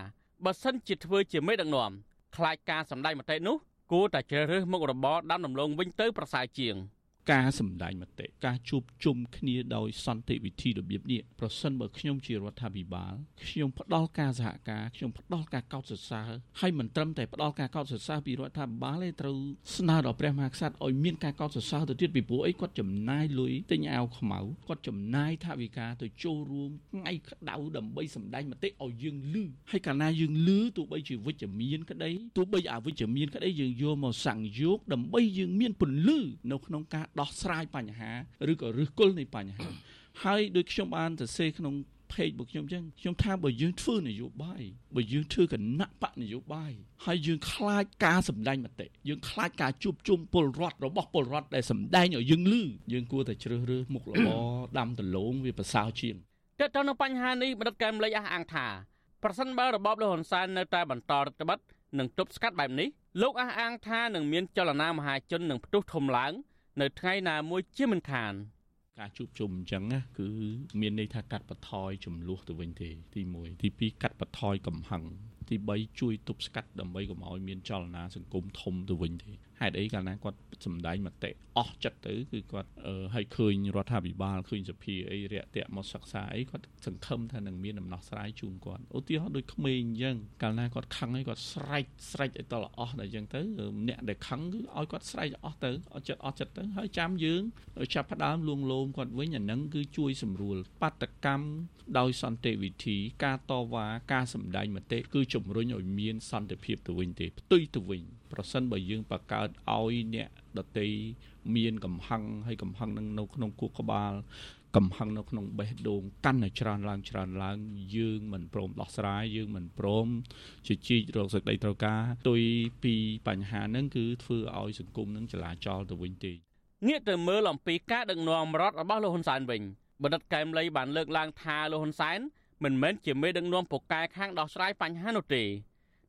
បើសិនជាធ្វើជាមេដឹកនាំខ្លាចការសម្ដែងមតិនោះគួរតែជ្រើសរើសមុខរបរដាំដំឡូងវិញទៅប្រសើរជាង ការសម្ដែងមតិការជួបជុំគ្នាដោយសន្តិវិធីរបៀបនេះប្រសិនបើខ្ញុំជារដ្ឋាភិបាលខ្ញុំផ្ដល់ការសហការខ្ញុំផ្ដល់ការកោតសរសើរហើយមិនត្រឹមតែផ្ដល់ការកោតសរសើរពីរដ្ឋាភិបាលទេត្រូវស្នើដល់ព្រះមហាក្សត្រឲ្យមានការកោតសរសើរទៅទៀតពីព្រោះអីគាត់ចំណាយលុយទិញអាវខ្មៅគាត់ចំណាយថវិកាទៅចូលរួមថ្ងៃក្តៅដើម្បីសម្ដែងមតិឲ្យយើងលឺហើយកាលណាយើងលឺទោះបីជាវិជ្ជមានក្តីទោះបីអវិជ្ជមានក្តីយើងយកមកសង្យោគដើម្បីយើងមានពន្លឺនៅក្នុងការដោះស្រាយបញ្ហាឬក៏ឫសគល់នៃបញ្ហា ហើយដូចខ្ញុំបានសរសេរក្នុងផេករបស់ខ្ញុំអញ្ចឹងខ្ញុំថាបើយើងធ្វើនយោបាយបើយើងធ្វើគណៈបកនយោបាយហើយយើងខ្លាចការសម្ដែងមតិយើងខ្លាចការជួបជុំពលរដ្ឋរបស់ពលរដ្ឋដែលសម្ដែងឲ្យយើងឮយើងគួរតែជ្រើសរើសមុខល្អដាំដលងវាប្រសើរជាងតើតើនៅបញ្ហានេះបណ្ឌិតកែមលេខអះអាងថាប្រសិនបើរបបលហ៊ុនសែននៅតែបន្តរដ្ឋបတ်និងទប់ស្កាត់បែបនេះលោកអះអាងថានឹងមានចលនាមហាជននឹងផ្ទុះធំឡើង នៅថ្ងៃណាមួយជាមិនខានការជួបជុំអញ្ចឹងណាគឺមានន័យថាកាត់បន្ថយចំនួនទៅវិញទេទី1ទី2កាត់បន្ថយកំហឹងទី3ជួយទប់ស្កាត់ដើម្បីកុំឲ្យមានចលនាសង្គមធំទៅវិញទេ ហេតុអីកាលណាគាត់សម្ដែងមតិអស់ចិត្តទៅគឺគាត់ឲ្យឃើញរដ្ឋាភិបាលឃើញសភាអីរាក់ទាក់មកសិក្សាអីគាត់សង្ឃឹមថានឹងមានដំណោះស្រាយជូនគាត់ឧទាហរណ៍ដូចក្មេងអញ្ចឹងកាលណាគាត់ខឹងអីគាត់ស្រែកស្រែកឲ្យតលអស់តែអញ្ចឹងទៅអ្នកដែលខឹងគឺឲ្យគាត់ស្រែកអស់ទៅអស់ចិត្តអស់ចិត្តទៅហើយចាំយើងចាប់ផ្ដើមលួងលោមគាត់វិញអាហ្នឹងគឺជួយសម្រួលបាតកម្មដោយសន្តិវិធីការតវ៉ាការសម្ដែងមតិគឺជំរុញឲ្យមានសន្តិភាពទៅវិញទេផ្ទុយទៅវិញ ប្រសិនបើយើងបង្កើតឲ្យអ្នកដតីមានកំហឹងហើយកំហឹងនឹងនៅក្នុងគូក្បាល កំហឹងនៅក្នុងបេះដូងកាន់តែច្រើនឡើងច្រើនឡើង យើងមិនព្រមដោះស្រាយយើងមិនព្រមជជែករកសេចក្តីត្រូវការទុយពីបញ្ហាហ្នឹងគឺធ្វើឲ្យសង្គមនឹងចលាចលទៅវិញទេងាកទៅមើលអំពីការដឹកនាំរដ្ឋរបស់លោកហ៊ុនសែនវិញបណ្ឌិតកែមលីបានលើកឡើងថាលោកហ៊ុនសែនមិនមែនជាមេដឹកនាំពូកែខាងដោះស្រាយបញ្ហានោះទេ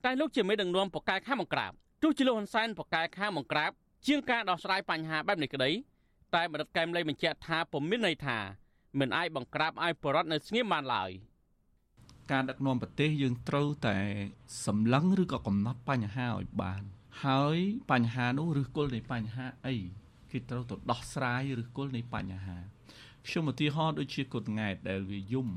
តែលោកជាមេដឹកនាំពូកែខាងបង្ក្រាប ទោះជាលោកហ៊ុនសែនប្រកែខាងបង្ក្រាបជាងការដោះស្រាយបញ្ហាបែបនេះក្តីតែមរិតកែមលីបញ្ជាក់ថាពុំមានន័យថាមិនអាចបង្ក្រាបឲ្យបរដ្ឋនៅស្ងៀមបានឡើយការដឹកនាំប្រទេសយើងត្រូវតែសម្លឹងឬក៏កំណត់បញ្ហាឲ្យបាន ហើយបញ្ហានោះឬគល់នៃបញ្ហាអីគេត្រូវទៅដោះស្រាយឬគល់នៃបញ្ហាខ្ញុំឧទាហរណ៍ដូចជាគុណង៉ែតដែលវាយំ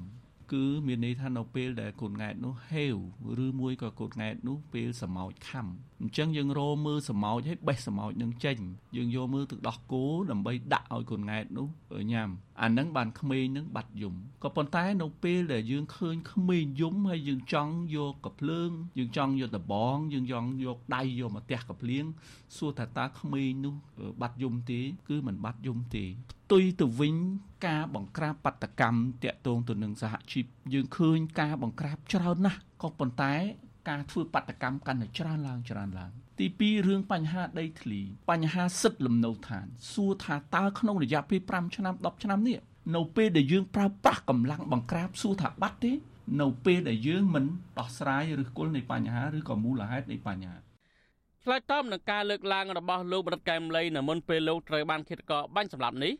គឺមានន័យថានៅពេលដែលកូនង៉ែតនោះហេវឬមួយក៏កូនង៉ែតនោះពេលសម្ោចខំអញ្ចឹងយើងរមើលសម្ោចឲ្យបេះសម្ោចនឹងចេញយើងយកមើលទឹកដោះគោដើម្បីដាក់ឲ្យកូនង៉ែតនោះញ៉ាំអានឹងបានក្មេងនឹងបាត់យំក៏ប៉ុន្តែនៅពេលដែលយើងឃើញក្មេងយំហើយយើងចង់យកកភ្លើងយើងចង់យកដបងយើងចង់យកដៃយកមកទះកភ្លៀងសួរថាតើក្មេងនោះបាត់យំទេគឺមិនបាត់យំទេផ្ទុយទៅវិញការបង្ក្រាបបដកម្មតាក់ទងទៅនឹងសហជីពយើងឃើញការបង្ក្រាបច្រើនណាស់ក៏ប៉ុន្តែ ការធ្វើបដកម្មកាន់តែច្រើនឡើងច្រើនឡើងទី2រឿងបញ្ហាដីធ្លីបញ្ហាសិទ្ធិលំនៅឋាន សួរថាតើក្នុងរយៈពេល5ឆ្នាំ10ឆ្នាំនេះនៅពេលដែលយើងប្រើប្រាស់កម្លាំងបង្ក្រាបសួរថាបាត់ទេ នៅពេលដែលយើងមិនដោះស្រាយឬគល់នៃបញ្ហាឬក៏មូលហេតុនៃបញ្ហាឆ្លើយតបនឹងការលើកឡើងរបស់លោកបរិតកែមលីនៅមុនពេលលោកត្រូវបានឃាតករបាញ់សម្លាប់នេះ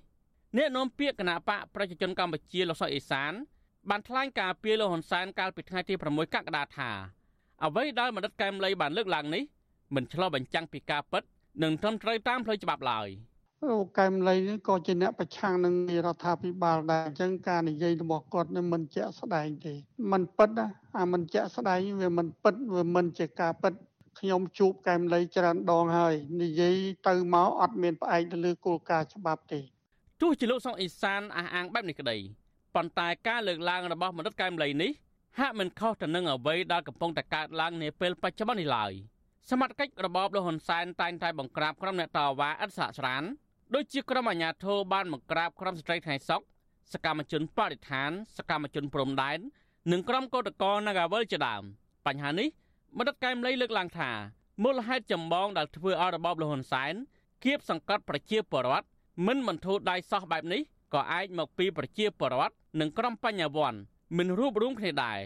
អ្នកនាំពាក្យគណៈបកប្រជាជនកម្ពុជាលោកសុកអេសានបានថ្លែងការពីលោកហ៊ុនសែនកាលពីថ្ងៃទី6កក្កដាថា អ្វីដែលមនិតកែមលីបានលើកឡើងនេះមិនឆ្លុះបញ្ចាំងពីការពិតនិងត្រឹមត្រូវតាមផ្លូវច្បាប់ឡើយអូកែមលីនេះក៏ជាអ្នកប្រឆាំងនឹងរដ្ឋាភិបាលដែរអញ្ចឹងការនិយាយរបស់គាត់នេះមិនជាក់ស្ដែងទេมันពិតណាអាមិនជាក់ស្ដែងវាមិនពិតវាមិនជាការពិតខ្ញុំជួបកែមលីច្រើនដងហើយនិយាយទៅមកអត់មានផ្អែកទៅលើគោលការណ៍ច្បាប់ទេទោះជាលោកសុកអេសានអះអាងបែបនេះក្តីប៉ុន្តែការលើកឡើងរបស់មនិតកែមលីនេះ ហាក់មិនខុសទៅនឹងអ្វីដែលកំពុងតែកើតឡើងនាពេលបច្ចុប្បន្ននេះឡើយសមត្ថកិច្ចរបបលហ៊ុនសែនតែងតែបង្ក្រាបក្រុមអ្នកតវ៉ាឥតសាកស្រានដូចជាក្រុមអាជ្ញាធរបានបង្ក្រាបក្រុមស្ត្រីថ្ងៃសុកសកម្មជនបរិស្ថាន សកម្មជនព្រំដែននិងក្រុមកោតក្រ Nagawal ជាដើមបញ្ហានេះមនិតកែមលីលើកឡើងថាមូលហេតុចម្បងដែលធ្វើឲ្យរបបលហ៊ុនសែនគៀបសង្កត់ប្រជាពលរដ្ឋមិនបន្ធូរដៃសោះបែបនេះក៏អាចមកពីប្រជាពលរដ្ឋនិងក្រុមបញ្ញវន្ត មិនរួបរวมគ្នាដែរ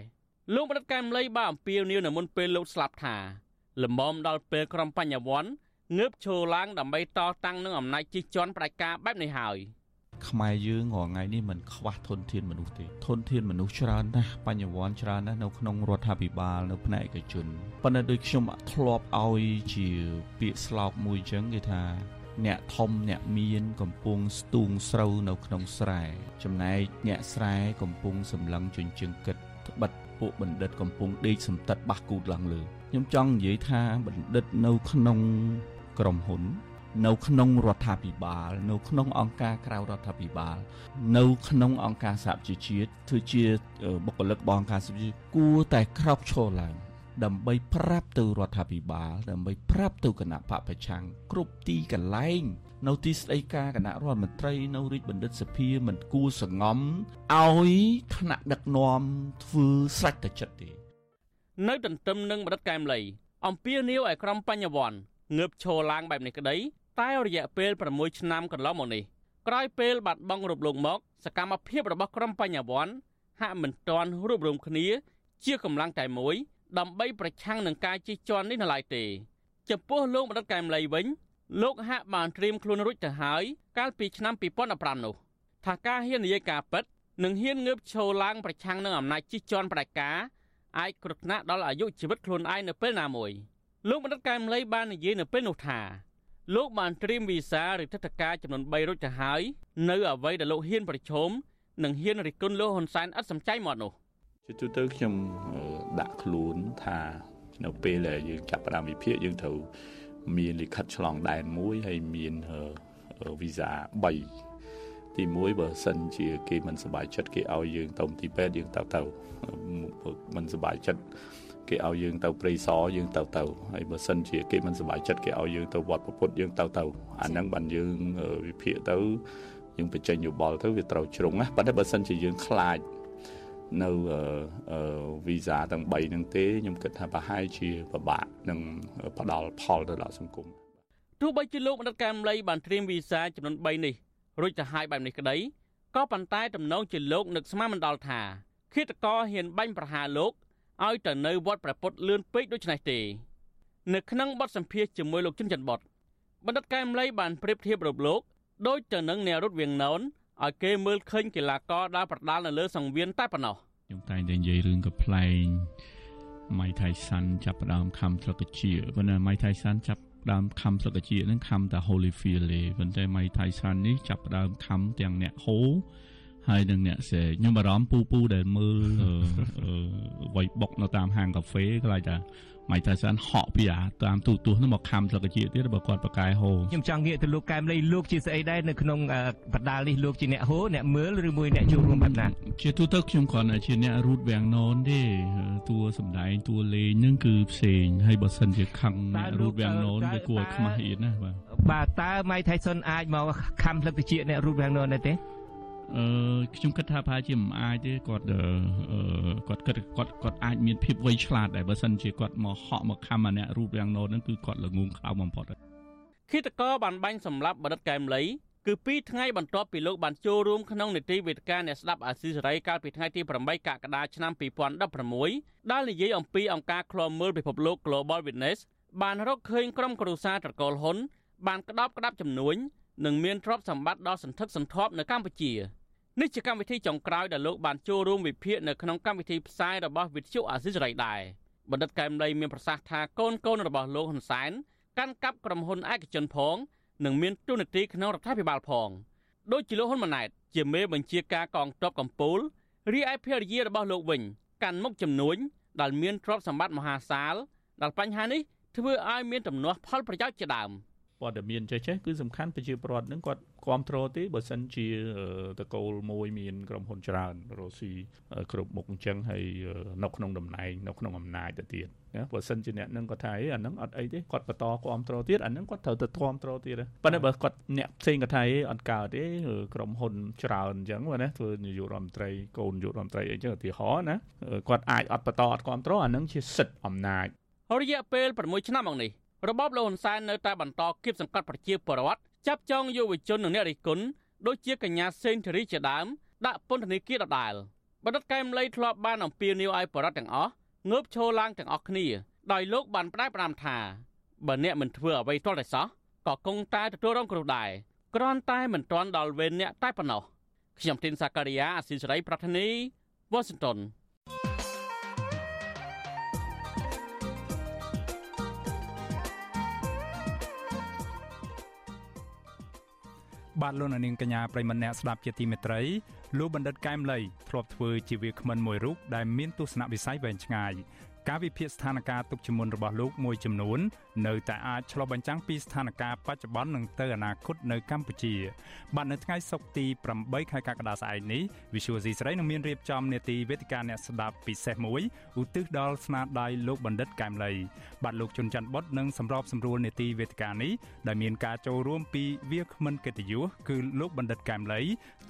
លោកបដិកែមលីបានអំពាវនាវនៅមុនពេលលោកស្លាប់ថាលំមដល់ពេលក្រុមបញ្ញវន្តងើបឈរឡើងដើម្បីតតាំងនឹងអំណាចជិះជាន់ផ្ដាច់ការបែបនេះហើយខ្មែរយើងរាល់ថ្ងៃនេះមិនខ្វះធនធានមនុស្សទេធនធានមនុស្សច្រើនណាស់បញ្ញវន្តច្រើនណាស់នៅក្នុងរដ្ឋាភិបាលនៅផ្នែកឯកជនប៉ុន្តែដូចខ្ញុំធ្លាប់ឲ្យជាពាក្យស្លោកមួយចឹងគេថា អ្នកធំអ្នកមានកំពុងស្ទូងស្រូវនៅក្នុងស្រែចំណែកអ្នកស្រែកំពុងសម្លឹងជញ្ជឹងគិតត្បិតពួកបណ្ឌិតកំពុងដេកសំតិតបះគូតឡើងលើខ្ញុំចង់និយាយថាបណ្ឌិតនៅក្នុងក្រុមហ៊ុន នៅក្នុងរដ្ឋាភិបាល នៅក្នុងអង្គការក្រៅរដ្ឋាភិបាល នៅក្នុងអង្គការសហជីវជាតិធ្វើជាបុគ្គលិករបស់អង្គការសហជីវជាតិគួរតែក្រោកឈរឡើង ដើម្បីប្រាប់ទៅរដ្ឋាភិបាល ដើម្បីប្រាប់ទៅគណៈបកប្រឆាំងគ្រប់ទីកន្លែង នៅទីស្តីការគណៈរដ្ឋមន្ត្រីនៅរាជបណ្ឌិតសភាមិនគួរសងំឲ្យថ្នាក់ដឹកនាំធ្វើស្រេចតែចិត្តទេនៅទន្ទឹមនឹងបដិកែមលីអំពាវនាវឲ្យក្រុមបញ្ញវន្តងើបឈរឡើងបែបនេះក្តីតែរយៈពេល6ឆ្នាំកន្លងមកនេះក្រោយពេលបាត់បង់រូបលោកមក សកម្មភាពរបស់ក្រុមបញ្ញវន្តហាក់មិនទាន់រួបរวมគ្នា ជាកម្លាំងតែមួយ ដើម្បីប្រឆាំងនឹងការជិះជាន់នេះនៅឡើយទេចំពោះលោកបណ្ឌិតកែមលីវិញលោកហាក់បានត្រៀមខ្លួនរួចទៅហើយកាលពីឆ្នាំ2015នោះថាការហ៊ាននិយាយការពិតនិងហ៊ានងើបឈរឡើងប្រឆាំងនឹងអំណាចជិះជាន់ផ្ដាច់ការអាចគ្រោះថ្នាក់ដល់អាយុជីវិតខ្លួនឯងនៅពេលណាមួយលោកបណ្ឌិតកែមលីបាននិយាយនៅពេលនោះថាលោកបានត្រៀមវីសាឬទឹកតការចំនួន3រួចទៅហើយនៅអ្វីដែលលោកហ៊ានប្រឈមនិងហ៊ានរិះគន់លោកហ៊ុនសែនឥតសំចៃមកនោះ ជាទូទៅខ្ញុំដាក់ខ្លួនថានៅពេលដែលយើងចាប់ផ្ដើមវិភាគយើងត្រូវមានលិខិតឆ្លងដែនមួយហើយមានវីសា3ទី1បើសិនជាគេមិនសប្បាយចិត្តគេឲ្យយើងទៅទីពេទ្យយើងទៅទៅមិនសប្បាយចិត្តគេឲ្យយើងទៅព្រៃសរយើងទៅទៅហើយបើសិនជាគេមិនសប្បាយចិត្តគេឲ្យយើងទៅវត្តពុទ្ធយើងទៅទៅអាហ្នឹងបានយើងវិភាគទៅយើងបញ្ចេញយោបល់ទៅវាត្រូវជ្រុងណាប៉ុន្តែបើសិនជាយើងខ្លាច នៅវីសាទាំង3ហ្នឹងទេខ្ញុំគិតថាប្រហែលជាពិបាកនឹងផ្ដល់ផលទៅដល់សង្គមទោះបីជាលោកបណ្ឌិតកែមលីបានត្រៀមវីសាចំនួន3នេះរួចទៅហើយបែបនេះក្តីក៏ប៉ុន្តែតំណងជាលោកនឹកស្មានមិនដល់ថាឃាតករហ៊ានបាញ់ប្រហារលោកឲ្យទៅនៅវត្តព្រះពុទ្ធលឿនពេកដូចនេះទេ នៅក្នុងបទសម្ភាសជាមួយលោកជុនច័ន្ទបតបណ្ឌិតកែមលីបានប្រៀបធៀបរូបលោក ដូចទៅនឹងអ្នករត់វៀងណោន ឲ្យគេមើលឃើញកីឡាករដើរប្រដាល់នៅលើសង្វៀនតែប៉ុណ្ណោះខ្ញុំតែងតែនិយាយរឿងកំ pl ែងម៉ៃថៃសាន់ចាប់ផ្ដើមខំស្លឹកជាប៉ុន្តែម៉ៃថៃសាន់ចាប់ដើមខំស្លឹកជានឹងខំតែ Holyfield ទេប៉ុន្តែម៉ៃថៃសាន់នេះចាប់ដើមខំទាំងអ្នកហូហើយនឹងអ្នកសេខ្ញុំបារម្ភពូពូដែលមើលវៃបុកនៅតាមហាងកាហ្វេខ្លាចថាម៉ៃតាសានហក់ពីអាតាមទូទស្សន៍នោះមកខំស្លឹកជាទៀតបើគាត់ប្រកែហូខ្ញុំចង់ងាកទៅលោកកែមលីលោកជាស្អីដែរនៅក្នុងបដាលនេះលោកជាអ្នកហូអ្នកមើលឬមួយអ្នកចូលរួមបែបណាជាទូទៅខ្ញុំគ្រាន់តែជាអ្នករូតវាំងណនទេតួសំដែងតួលេងនឹងគឺផ្សេងហើយបើសិនជាខឹងអ្នករូតវាំងណនវាគួរឲ្យខ្មាស់អៀនណាបាទបាទតើម៉ៃថៃសុនអាចមកខំស្លឹកជាអ្នករូតវាំងណនដែរទេ អឺខ្ញុំគិតថាប្រហែលជាមិនអាចទេគាត់គាត់គិតគាត់គាត់អាចមានភាពវៃឆ្លាតដែរបើសិនជាគាត់មកហក់មកខំអាអ្នករូបរាងណូតហ្នឹងគឺគាត់ល្ងងខ្លោបំផុតគិតកោបានបាញ់សម្លាប់បដិទ្ធកែមលីគឺ2ថ្ងៃបន្ទាប់ពីលោកបានចូលរួមក្នុងនីតិវេទិកាអ្នកស្ដាប់អាស៊ីសេរីកាលពីថ្ងៃទី8កក្កដាឆ្នាំ2016ដែលនិយាយអំពីអង្គការឃ្លាំមើលពិភពលោក Global Witness បានរកឃើញក្រុមគ្រួសារត្រកូលហ៊ុនបានក្តោបក្តាប់ចំនួននិងមានទ្រព្យសម្បត្តិដ៏សន្ធឹកសន្ធាប់នៅកម្ពុជា។ នេះជាកម្មវិធីចុងក្រោយដែលលោកបានចូលរួមវិភាគនៅក្នុងកម្មវិធីផ្សាយរបស់វិទ្យុអាស៊ីសេរីដែរបណ្ឌិតកែមលីមានប្រសាសន៍ថាកូនកូនរបស់លោកហ៊ុនសែនកាន់កាប់ក្រុមហ៊ុនឯកជនផងនិងមានទូនាទីក្នុងរដ្ឋាភិបាលផងដូចជាលោកហ៊ុនម៉ាណែតជាមេបញ្ជាការកងទ័ពកម្ពុជារីឯភរិយារបស់លោកវិញកាន់មុខចំនួនដែលមានទ្រព្យសម្បត្តិមហាសាលដែលបញ្ហានេះធ្វើឲ្យមានទំនាស់ផលប្រយោជន៍ជាដើម ព័ត៌មានចេះចេះគឺសំខាន់ប្រជាពលរដ្ឋនឹងគាត់គ្រប់គ្រងទេបើសិនជាតកូលមួយមានក្រុមហ៊ុនច្រើនរស់ស៊ីគ្រប់មុខអញ្ចឹងហើយនៅក្នុងតំណែងនៅក្នុងអំណាចទៅទៀតណាបើសិនជាអ្នកនឹងគាត់ថាអីអានឹងអត់អីទេគាត់បន្តគ្រប់គ្រងទៀតអានឹងគាត់ត្រូវទៅគ្រប់គ្រងទៀតប៉ុន្តែបើគាត់អ្នកផ្សេងគាត់ថាអីអត់កើតទេក្រុមហ៊ុនច្រើនអញ្ចឹងណាធ្វើនាយករដ្ឋមន្ត្រីកូននាយករដ្ឋមន្ត្រីអីចឹងឧទាហរណ៍ណាគាត់អាចអត់បន្តអត់គ្រប់គ្រងអានឹងជាសិទ្ធិអំណាចរយៈពេល6ឆ្នាំមកនេះ របបលោកហ៊ុនសែននៅតែបន្តគៀបសង្កត់ប្រជាពលរដ្ឋចាប់ចងយុវជននិងអ្នករិះគន់ដូចជាកញ្ញាសេងធារីជាដើមដាក់ពន្ធនាគារដដែលបណ្ឌិតកែមលីធ្លាប់បានអំពាវនាវឲ្យបរដ្ឋទាំងអស់ងើបឈរឡើងទាំងអស់គ្នាដោយលោកបានផ្ដែផ្ដាំថាបើអ្នកមិនធ្វើអ្វីទាល់តែសោះក៏គង់តែទទួលរងគ្រោះដែរគ្រាន់តែមិនទាន់ដល់វេនអ្នកតែប៉ុណ្ណោះខ្ញុំទីនសាការីយ៉ាអស៊ីសេរីប្រធានីវ៉ាស៊ីនតោន បាទលោកនាងកញ្ញាប្រិមម្នាក់ស្ដាប់ជាទីមេត្រីលោកបណ្ឌិតកែមលីធ្លាប់ធ្វើជាវាគ្មិនមួយរូបដែលមានទស្សនវិស័យវែងឆ្ងាយ ការវិភាគស្ថានភាពទុកជាមុនរបស់លោកមួយចំនួននៅតែអាចឆ្លុះបញ្ចាំងពីស្ថានភាពបច្ចុប្បន្ននិងទៅអនាគតនៅកម្ពុជាបាទនៅថ្ងៃសុក្រទី8ខែកក្កដាស្អែកនេះ Visual C ស្រីនឹងមានរៀបចំនេតិវេទិកាអ្នកស្ដាប់ពិសេសមួយឧទ្ទិសដល់ស្នាដៃលោកបណ្ឌិតកែមលីបាទលោកជុនច័ន្ទបុតនឹងសម្របសម្រួលនេតិវេទិកានេះដែលមានការចូលរួមពីវាគ្មិនកិត្តិយសគឺលោកបណ្ឌិតកែមលី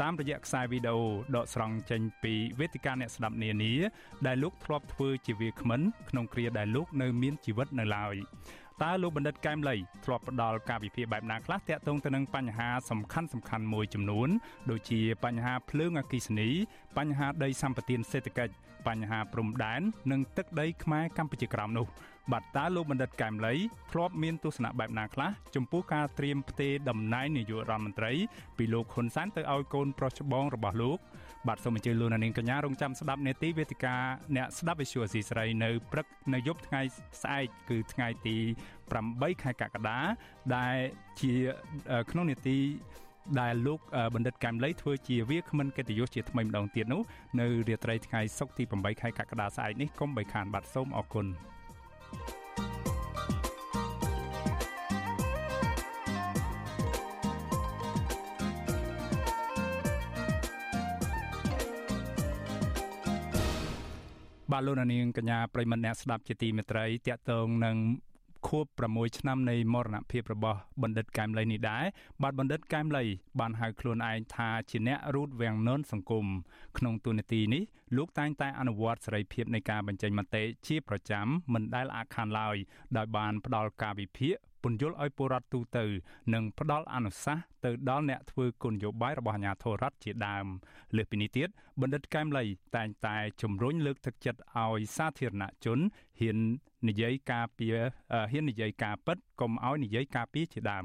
តាមរយៈខ្សែវីដេអូដកស្រង់ចេញពីវេទិកាអ្នកស្ដាប់នានាដែលលោកធ្លាប់ធ្វើជាវាគ្មិនក្នុងគ្រាដែលលោកនៅមានជីវិតនៅឡើយតើលោកបណ្ឌិតកែមលីធ្លាប់ផ្ដល់ការវិភាគបែបណាខ្លះតាក់ទងទៅនឹងបញ្ហាសំខាន់សំខាន់មួយចំនួនដូចជាបញ្ហាភ្លើងអគ្គិសនី បញ្ហាដីសម្បត្តិសេដ្ឋកិច្ចបញ្ហាព្រំដែននិងទឹកដីខ្មែរកម្ពុជាក្រោមនោះបាទតើលោកបណ្ឌិតកែមលីធ្លាប់មានទស្សនៈបែបណាខ្លះចំពោះការត្រៀមផ្ទេរតំណែងនាយករដ្ឋមន្ត្រីពីលោកហ៊ុនសែនទៅឲ្យកូនប្រុសច្បងរបស់លោក បាទសូមអញ្ជើញលោកនាងកញ្ញារងចាំស្ដាប់នេតិវេទិកាអ្នកស្ដាប់វិទ្យុអស៊ីសេរីនៅព្រឹកនៅយប់ថ្ងៃស្អែកគឺថ្ងៃទី8ខែកក្កដាដែលជាក្នុងនេតិដែលលោកបណ្ឌិតកែមលីធ្វើជាវាគ្មិនកិត្តិយសជាថ្មីម្ដងទៀតនោះនៅរាត្រីថ្ងៃសុក្រទី8ខែកក្កដាស្អែកនេះកុំបីខានបាទសូមអរគុណ បាទលោកនាងកញ្ញាប្រិមត្តអ្នកស្ដាប់ជាទីមេត្រីតកតងនឹងខួប6ឆ្នាំនៃមរណភាពរបស់បណ្ឌិតកែមលីនេះដែរបាទបណ្ឌិតកែមលីបានហៅខ្លួនឯងថាជាអ្នករូតវាំងននសង្គមក្នុងទូនាទីនេះលោកតែងតែអនុវត្តសេរីភាពនៃការបញ្ចេញមតិជាប្រចាំមិនដែលអាក់ខានឡើយដោយបានផ្ដល់ការវិភាគ ពន្យល់ឲ្យពលរដ្ឋទូទៅនិងផ្ដល់អនុសាសន៍ទៅដល់អ្នកធ្វើគោលនយោបាយរបស់អាជ្ញាធររដ្ឋជាដើមលើសពីនេះទៀតបណ្ឌិតកែមលីតែងតែជំរុញលើកទឹកចិត្តឲ្យសាធារណជនហ៊ាន និយាយការពារហ៊ាននិយាយការពិតកុំឲ្យនិយាយការពារជាដើម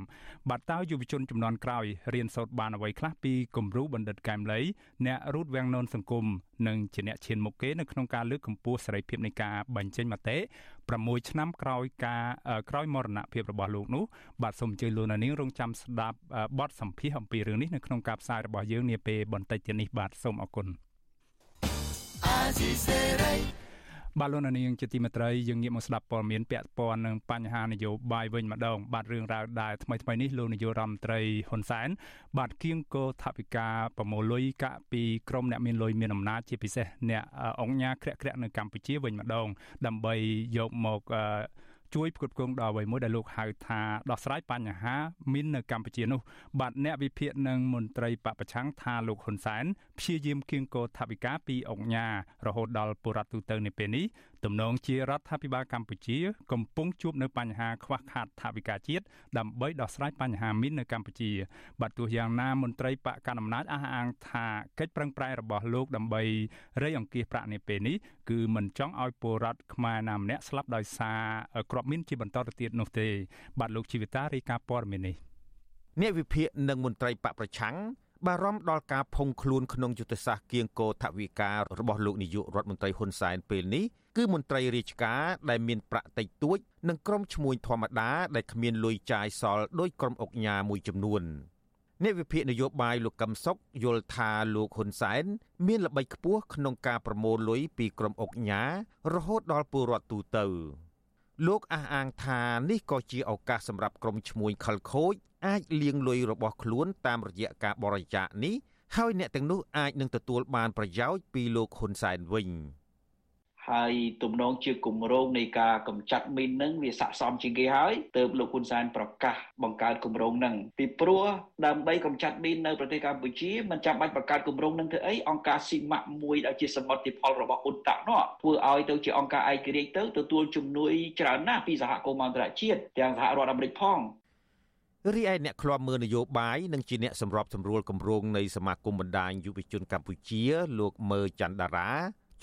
បាទតើយុវជនចំនួនក្រោយរៀនសូត្របានអ្វីខ្លះពីគំរូបណ្ឌិតកែមលីអ្នករូតវាំងននសង្គមនិងជាអ្នកឈានមុខគេនៅក្នុងការលើកកម្ពស់សេរីភាពនៃការបញ្ចេញមតិ6ឆ្នាំក្រោយការក្រោយមរណភាពរបស់លោកនោះបាទសូមអញ្ជើញលោកនាងរងចាំស្ដាប់បទសម្ភាសអំពីរឿងនេះនៅក្នុងការផ្សាយរបស់យើងនាពេលបន្តិចទៀតនេះបាទសូមអរគុណ បាទលោកនាងជាទីមេត្រីយើងងាកមកស្ដាប់ព័ត៌មានពាក់ព័ន្ធនឹងបញ្ហានយោបាយវិញម្ដងបាទរឿងរ៉ាវដែលថ្មីថ្មីនេះលោកនាយករដ្ឋមន្ត្រីហ៊ុនសែនបាទគៀងគោថវិកាប្រមូលលុយកាក់ពីក្រមអ្នកមានលុយមានអំណាចជាពិសេសអ្នកអង្គញាក្រាក់ក្រាក់នៅកម្ពុជាវិញម្ដងដើម្បីយកមក ជួយផ្គត់ផ្គង់ដល់អ្វីមួយដែលលោកហៅថាដោះស្រាយបញ្ហាមីននៅកម្ពុជានោះបាទអ្នកវិភាគនិងមន្ត្រីបពប្រឆាំងថាលោកហ៊ុនសែនព្យាយាមគៀងគរថវិកាពីអង្គញារហូតដល់បុរដ្ឋទូទៅនៅពេលនេះ ទំនងជារដ្ឋាភិបាលកម្ពុជា កំពុងជួបនៅបញ្ហាខ្វះខាតថវិកាជាតិដើម្បីដោះស្រាយបញ្ហាមីននៅកម្ពុជាបាទទោះយ៉ាងណាមន្ត្រីបកកណ្ដាលអំណាចអះអាងថាកិច្ចប្រឹងប្រែងរបស់លោកដើម្បីរៃអង្គាសប្រាក់នេះពេលនេះគឺមិនចង់ឲ្យពលរដ្ឋខ្មែរណាម្នាក់ស្លាប់ដោយសារគ្រាប់មីនជាបន្តទៅទៀតនោះទេ បាទលោកជីវិតារាយការណ៍ព័ត៌មាននេះអ្នកវិភាគនិងមន្ត្រីបកប្រឆាំង បារម្ភដល់ការភុងខ្លួនក្នុងយុទ្ធសាស្ត្រគៀងគរថវិការបស់លោកនាយករដ្ឋមន្ត្រីហ៊ុនសែនពេលនេះគឺមន្ត្រីរាជការដែលមានប្រាក់តិចតួចនិងក្រុមឈ្មួញធម្មតាដែលគ្មានលុយចាយសល់ដោយក្រុមអុកញ៉ាមួយចំនួនអ្នកវិភាគនយោបាយលោកកឹមសុខយល់ថាលោកហ៊ុនសែនមានល្បិចខ្ពស់ក្នុងការប្រមូលលុយពីក្រុមអុកញ៉ារហូតដល់ពលរដ្ឋទូទៅលោកអះអាងថានេះក៏ជាឱកាសសម្រាប់ក្រុមឈ្មួញខលខូច អាចលាងលុយរបស់ខ្លួនតាមរយៈការបរិច្ចាគនេះហើយអ្នកទាំងនោះអាចនឹងទទួលបានប្រយោជន៍ពីលោកហ៊ុនសែនវិញ។ហើយទំនងជាគម្រោងនៃការកម្ចាត់មីននឹងវាស័ក្តិសមជាងគេហើយទើបលោកហ៊ុនសែនប្រកាសបង្កើតគម្រោងនឹងពីព្រោះដើម្បីកម្ចាត់មីននៅប្រទេសកម្ពុជាមិនចាំបាច់បង្កើតគម្រោងនឹងធ្វើអីអង្គការស៊ីម៉ាក់មួយដែលជាសមិទ្ធផលរបស់អ៊ុនតាក់នោះធ្វើឲ្យទៅជាអង្គការឯករាជ្យទៅទទួលជំនួយច្រើនណាស់ពីសហគមន៍អន្តរជាតិទាំងសហរដ្ឋអាមេរិកផង រីឯអ្នកឃ្លាំមើលនយោបាយនិងជាអ្នកសម្របសម្រួលគម្រោងនៃសមាគមបណ្ដាញយុវជនកម្ពុជា លោកមើច័ន្ទតារា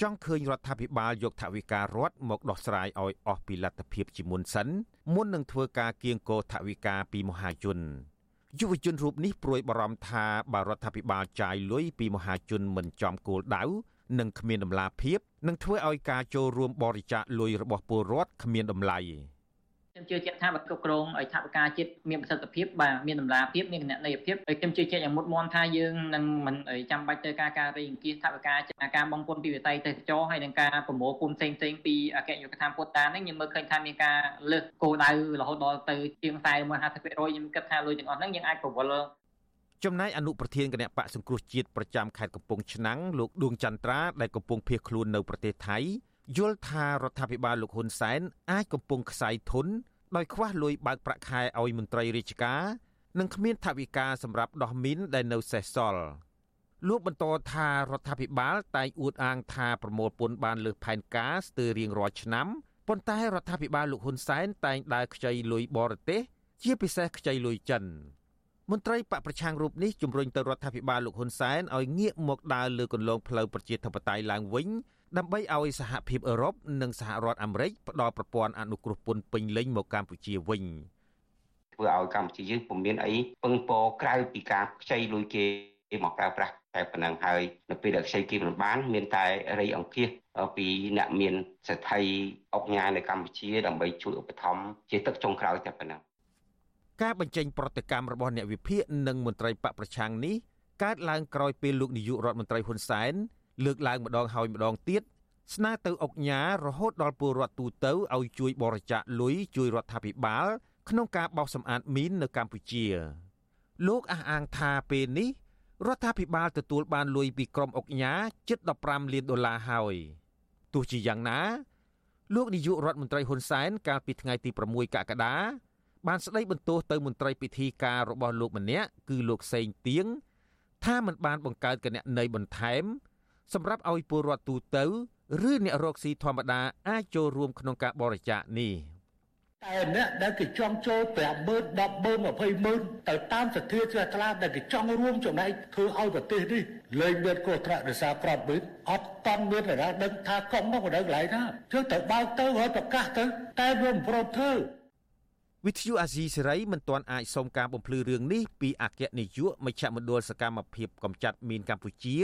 ចង់ឃើញរដ្ឋាភិបាលយកថវិការដ្ឋមកដោះស្រាយឲ្យអស់ពីលទ្ធភាពជាមុនសិនមុននឹងធ្វើការគៀងគរថវិកាពីមហាជនយុវជនរូបនេះព្រួយបារម្ភថាបើរដ្ឋាភិបាលចាយលុយពីមហាជនមិនចំគោលដៅនិងគ្មានដំណាភាពនឹងធ្វើឲ្យការចូលរួមបរិច្ចាគលុយរបស់ពលរដ្ឋគ្មានតម្លៃ ខ្ញុំជឿជាក់ថាបើគ្រប់គ្រងឲ្យថវិកាជាតិមានប្រសិទ្ធភាពបាទមានតម្លាភាពមានគណនេយ្យភាពហើយខ្ញុំជឿជាក់យ៉ាងមុតមមថាយើងនឹងមិនចាំបាច់ទៅការការរៃអង្គាសថវិកាការបងពុនពីវិស័យទេសចរហើយនឹងការប្រមូលពុនផ្សេងផ្សេងពីអគ្គនាយកដ្ឋានពុតតានេះខ្ញុំមើលឃើញថាមានការលើសគោលដៅរហូតដល់ទៅជាង40 50%ខ្ញុំគិតថាលុយទាំងអស់ហ្នឹងយើងអាចប្រវល់ចំណែកអនុប្រធានគណៈបកសង្គ្រោះជាតិប្រចាំខេត្តកំពង់ឆ្នាំងលោកដួងចន្ទ្រាដែលកំពុងភៀសខ្លួននៅប្រទេសថៃ យល់ថារដ្ឋាភិបាលលោកហ៊ុនសែនអាចកំពុងខ្សែធនដោយខ្វះលុយបើកប្រាក់ខែឲ្យមន្ត្រីរាជការនិងគ្មានថវិកាសម្រាប់ដោះមីនដែលនៅសេសសល់លោកបន្តថារដ្ឋាភិបាលតែងអួតអាងថាប្រមូលពន្ធបានលើសផែនការស្ទើររៀងរាល់ឆ្នាំប៉ុន្តែរដ្ឋាភិបាលលោកហ៊ុនសែនតែងដើរខ្ចីលុយបរទេសជាពិសេសខ្ចីលុយចិនមន្ត្រីបកប្រឆាំងរូបនេះជំរុញទៅរដ្ឋាភិបាលលោកហ៊ុនសែនឲ្យងាកមកដើរលើគន្លងផ្លូវប្រជាធិបតេយ្យឡើងវិញ ដើម្បីឲ្យសហភាពអឺរ៉ុបនិងសហរដ្ឋអាមេរិកផ្ដល់ប្រព័ន្ធអនុគ្រោះពន្ធពេញលេញមកកម្ពុជាវិញធ្វើឲ្យកម្ពុជាយើងពុំមានអីពឹងពរក្រៅពីការខ្ចីលុយគេមកប្រើប្រាស់តែប៉ុណ្ណឹងហើយនៅពេលដែលខ្ចីគេមិនបាន មានតែរៃអង្គាសពីអ្នកមានសេដ្ឋីអុកញ៉ានៅកម្ពុជាដើម្បីជួយឧបត្ថម្ភជាទឹកចុងក្រោយតែប៉ុណ្ណឹងការបញ្ចេញប្រតិកម្មរបស់អ្នកវិភាគនិងមន្ត្រីបកប្រឆាំងនេះកើតឡើងក្រោយពេលលោកនាយករដ្ឋមន្ត្រីហ៊ុនសែន លើកឡើងម្ដងហើយម្ដងទៀតស្នើទៅអុកញ៉ារហូតដល់ពលរដ្ឋទូទៅឲ្យជួយបរិច្ចាគលុយជួយរដ្ឋាភិបាលក្នុងការបោសសម្អាតមីននៅកម្ពុជា លោកអះអាងថាពេលនេះរដ្ឋាភិបាលទទួលបានលុយពីក្រុមអុកញ៉ាជិត15លានដុល្លារហើយទោះជាយ៉ាងណា លោកនាយករដ្ឋមន្ត្រីហ៊ុនសែនកាលពីថ្ងៃទី6កក្កដាបានស្ដីបន្ទោសទៅមន្ត្រីពិធីការរបស់លោកម្នាក់គឺលោកសេងទៀងថាមិនបានបង្កើតគណនីបន្ថែម សម្រាប់ឲ្យពលរដ្ឋទូទៅឬអ្នករកស៊ីធម្មតាអាចចូលរួមក្នុងការបរិច្ចាគនេះតែអ្នកដែលគេចង់ចូល50000 100000 20000ទៅតាមសទ្ធាជ្រះថ្លាដែលគេចង់រួមចំណែកធ្វើឲ្យប្រទេសនេះលែងមានគ្រោះថ្នាក់រសារប្រាប់វិញអត់តន់មានណាដឹងថាកុំមកបណ្ដឹងកន្លែងណាធ្វើទៅបើកទៅហើយប្រកាសទៅតែវាមិនព្រមធ្វើវិទ្យុអាស៊ីសេរីមិនទាន់អាចសុំការបំភ្លឺរឿងនេះពីអគ្គនាយកមជ្ឈមណ្ឌលសកម្មភាពកម្ចាត់មីនកម្ពុជា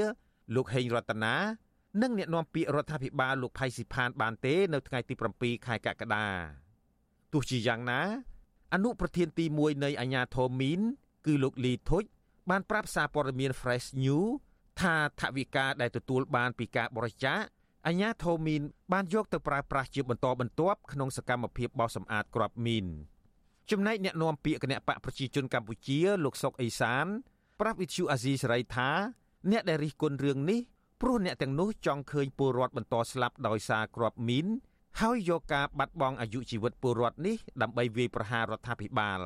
លោកហេងរតនានិងអ្នកនាំពាក្យរដ្ឋាភិបាលលោកផៃស៊ីផានបានទេនៅថ្ងៃទី7ខែកក្កដាទោះជាយ៉ាងណា អនុប្រធានទី1នៃអាញាធមមីន គឺលោកលីធុចបានប្រាប់សារព័ត៌មាន Fresh New ថាថវិកាដែលទទួលបានពីការបរិច្ចាគអាញាធមមីនបានយកទៅប្រើប្រាស់ជាបន្តបន្ទាប់ក្នុងសកម្មភាពបោសសម្អាតគ្រាប់មីនចំណែកអ្នកនាំពាក្យគណៈបកប្រជាជនកម្ពុជាលោកសុកអេសានប្រាប់វិទ្យុអាស៊ីសេរីថា អ្នកដែលរិះគន់រឿងនេះព្រោះអ្នកទាំងនោះចង់ឃើញពលរដ្ឋបន្តស្លាប់ដោយសារគ្រាប់មីនហើយយកការបាត់បង់អាយុជីវិតពលរដ្ឋនេះដើម្បីវាយប្រហាររដ្ឋាភិបាល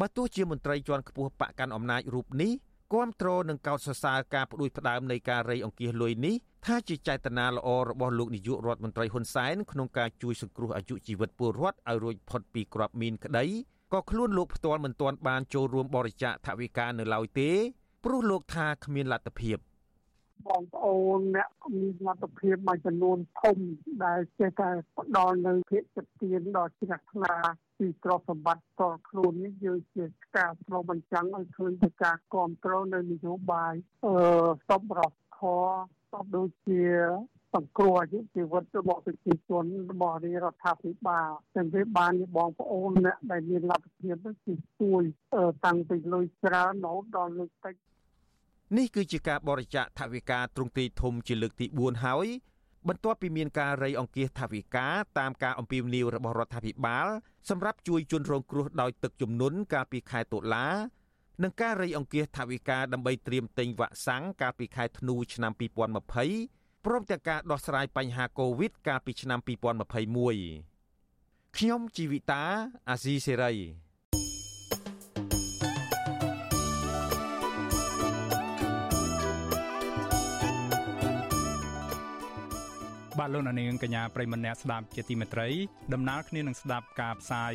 បើទោះជាមន្ត្រីជាន់ខ្ពស់បកកាន់អំណាចរូបនេះគាំទ្រនឹងកោតសរសើរការផ្ដួចផ្ដើមនៃការរៃអង្គាសលុយនេះថាជាចេតនាល្អរបស់លោកនាយករដ្ឋមន្ត្រីហ៊ុនសែនក្នុងការជួយសង្គ្រោះអាយុជីវិតពលរដ្ឋឲ្យរួចផុតពីគ្រាប់មីនក្តីក៏ខ្លួនលោកផ្ទាល់មិនទាន់បានចូលរួមបរិច្ចាគថវិកានៅឡើយទេ ព្រោះលោកថាគ្មានលទ្ធភាពបងប្អូនអ្នកមានលទ្ធភាពមួយចំនួនធំដែលចេះតែផ្ដល់នៅភាពចិត្តទៀនដល់ជ្រះថ្លាពីទ្រព្យសម្បត្តិតខ្លួននេះយើងជាការឆ្លុះបញ្ចាំងឲ្យឃើញពីការគ្រប់គ្រងនៅនយោបាយអឺសពរដ្ឋធរសពដូចជាសង្គ្រោះអាយុជីវិតរបស់ប្រជាជនរបស់រដ្ឋាភិបាលទាំងវាបានជាបងប្អូនអ្នកដែលមានលទ្ធភាពទៅជួយតាំងពីលុយច្រើនរហូតដល់លុយតិច នេះគឺជាការបរិច្ចាគថវិកាទ្រង់ទ្រាយធំជាលើកទី4ហើយបន្ទាប់ពីមានការរៃអង្គាសថវិកាតាមការអំពាវនាវរបស់រដ្ឋាភិបាលសម្រាប់ជួយជនរងគ្រោះដោយទឹកជំនន់កាលពីខែតុលានិងការរៃអង្គាសថវិកាដើម្បីត្រៀមទិញវ៉ាក់សាំងកាលពីខែធ្នូឆ្នាំ2020ព្រមទាំងការដោះស្រាយបញ្ហាកូវីដកាលពីឆ្នាំ2021ខ្ញុំជីវិតាអាស៊ីសេរី បាទលោកនាងកញ្ញាប្រិមម្នាក់ស្ដាប់ជាទីមេត្រីដំណើរគ្នានឹងស្ដាប់ការផ្សាយ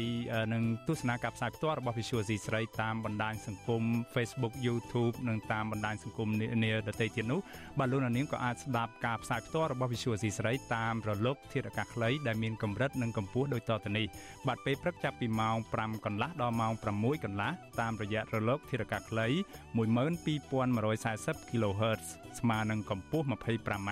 និងទស្សនាការផ្សាយផ្ទាល់របស់ Visual C ស្រីតាមបណ្ដាញសង្គម Facebook YouTube និងតាមបណ្ដាញសង្គមនានាដទៃទៀតនោះបាទលោកនាងក៏អាចស្ដាប់ការផ្សាយផ្ទាល់របស់ Visual C ស្រីតាមរលកធាតុអាកាសខ្លីដែលមានកម្រិតនិងកម្ពស់ដូចតទៅនេះបាទពេលព្រឹកចាប់ពីម៉ោង5កន្លះដល់ម៉ោង6កន្លះតាមរយៈរលកធាតុអាកាសខ្លី12140 kHz ស្មើនឹងកម្ពស់ 25m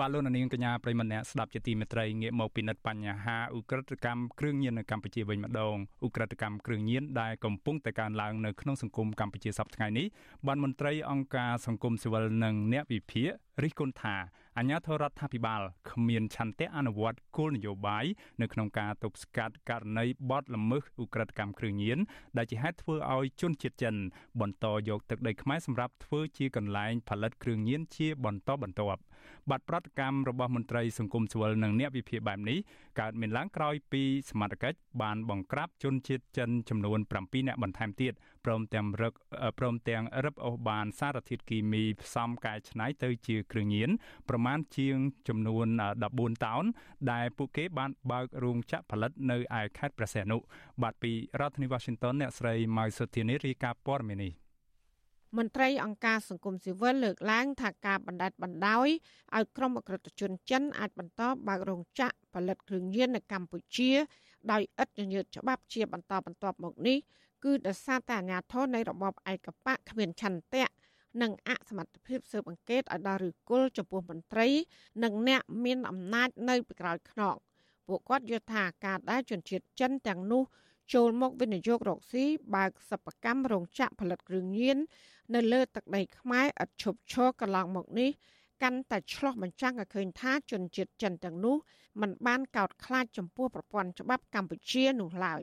បាទលោកនាងកញ្ញាប្រិមម្នាក់ស្ដាប់ជាទីមេត្រីងាកមកពិនិត្យបញ្ហាឧក្រិដ្ឋកម្មគ្រឿងញៀននៅកម្ពុជាវិញម្ដងឧក្រិដ្ឋកម្មគ្រឿងញៀនដែលកំពុងតែកើនឡើងនៅក្នុងសង្គមកម្ពុជាសប្តាហ៍ថ្ងៃនេះបានមន្ត្រីអង្គការសង្គមស៊ីវិលនិងអ្នកវិភាគរិះគន់ថាអាញាធរដ្ឋាភិបាលគ្មានឆន្ទៈអនុវត្តគោលនយោបាយនៅក្នុងការទប់ស្កាត់ករណីបទល្មើសឧក្រិដ្ឋកម្មគ្រឿងញៀនដែលជាហេតុធ្វើឲ្យជនជាតិចិនបន្តយកទឹកដីខ្មែរសម្រាប់ធ្វើជាកន្លែងផលិតគ្រឿងញៀនជាបន្តបន្ទាប់ បាត់ប្រតិកម្មរបស់មន្ត្រីសង្គមស៊ីវិលនិងអ្នកវិភាគបែបនេះកើតមានឡើងក្រោយពីសមត្ថកិច្ចបានបង្ក្រាបជនជាតិចិនចំនួន7នាក់បន្ថែមទៀតព្រមទាំងរឹកព្រមទាំងរឹបអូសបានសារធាតុគីមីផ្សំកែច្នៃទៅជាគ្រឿងញៀនប្រមាណជាងចំនួន14តោនដែលពួកគេបានបើករោងចក្រផលិតនៅឯខេត្តព្រះសីហនុបាទពីរដ្ឋធានី Washington អ្នកស្រីម៉ៅសុធានីរាយការណ៍ព័ត៌មាននេះ មន្ត្រីអង្គការសង្គមស៊ីវិលលើកឡើងថាការបណ្ដេតបណ្ដោយឲ្យក្រុមអក្រិតជនចិនអាចបន្តបើករោងចក្រផលិតគ្រឿងញៀននៅកម្ពុជា ដោយឥតញញើតច្បាប់ជាបន្តបន្ទាប់មកនេះគឺដោយសារតែអាជ្ញាធរនៃរបបឯកបកគ្មានឆន្ទៈនិងអសមត្ថភាពស៊ើបអង្កេតឲ្យដល់ឬគល់ចំពោះមន្ត្រី និងអ្នកមានអំណាចនៅពីក្រោយខ្នងពួកគាត់យល់ថាការដែលជនជាតិចិនទាំងនោះ ចូលមកវិនិយោគរកស៊ីបើកសិប្បកម្មរោងចក្រផលិតគ្រឿងញៀននៅលើទឹកដីខ្មែរឥតឈប់ឈរកន្លងមកនេះកាន់តែឆ្លោះបញ្ចាំងឲ្យឃើញថាជនជាតិចិនទាំងនោះមិនបានកោតខ្លាចចំពោះប្រព័ន្ធច្បាប់កម្ពុជានោះឡើយ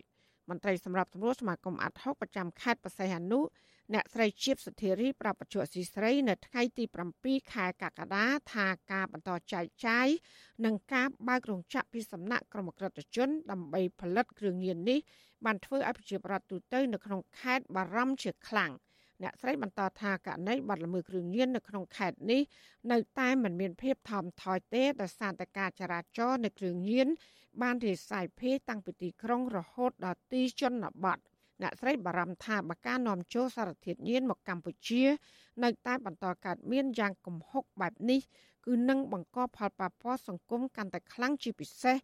មន្ត្រីសម្រាប់សម្រួលសមាគមអាត់ហុកប្រចាំខេត្តបរសៃហនុអ្នកស្រីជាបសុធារីប្រាប់បច្ចុប្បន្នស៊ីស្រីនៅថ្ងៃទី7ខែកក្កដាថាការបន្តចែកចាយនិងការបើករោងចក្រពីសំណាក់ក្រុមក្រិតជនដើម្បីផលិតគ្រឿងញៀននេះ បានធ្វើឲ្យប្រជាប្រដ្ឋទូទៅនៅក្នុងខេត្តបារម្ភជាខ្លាំងអ្នកស្រីបន្តថាករណីបាត់ល្មើសគ្រឿងញៀននៅក្នុងខេត្តនេះនៅតែមិនមានភាពថមថយទេដោយសារតែការចរាចរណ៍នៃគ្រឿងញៀនបានរាយសាយភាយតាំងពីទីក្រុងរហូតដល់ទីជនបទអ្នកស្រីបារម្ភថាបើការនាំចូលសារធាតុញៀនមកកម្ពុជា នៅតែបន្តកើតមានយ៉ាងគំហុកបែបនេះគឺនឹងបង្កផលប៉ះពាល់សង្គមកាន់តែខ្លាំងជាពិសេស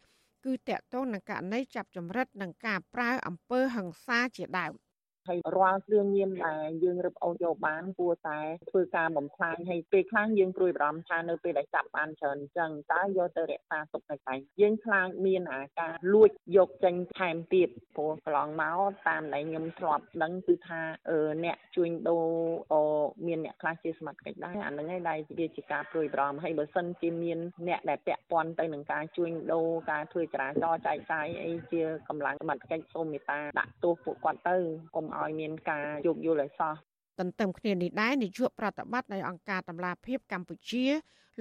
គឺតកតងនឹងករណីចាប់ចម្រិតនិងការប្រើអំពើហិង្សាជាដើម ហើយរាល់គ្រឿងញៀនដែលយើងរឹបអូសយកបានគួរតែធ្វើការបំផ្លាញហើយពេលខ្លះយើងព្រួយបារម្ភថានៅពេលដែលចាប់បានច្រើនអញ្ចឹងតើយកទៅរក្សាទុកនៅកន្លែងយើងខ្លាចមានអាការលួចយកចេញថែមទៀតព្រោះកន្លងមកតាមដែលខ្ញុំធ្លាប់ដឹងគឺថាអឺអ្នកជួញដូរអូមានអ្នកខ្លះជាសមត្ថកិច្ចដែរអាហ្នឹងឯងដែលវាជាការព្រួយបារម្ភហើយបើសិនជាមានអ្នកដែលពាក់ព័ន្ធទៅនឹងការជួញដូរការធ្វើចរាចរណ៍ចែកចាយអីជាកម្លាំងសមត្ថកិច្ចសូមមេត្តាដាក់ទោសពួកគាត់ទៅកុំឲ្យមានការយោគយល់ឲ្យសោះទន្ទឹមគ្នានេះដែរនាយកប្រតិបត្តិនៃអង្គការតម្លាភាពកម្ពុជា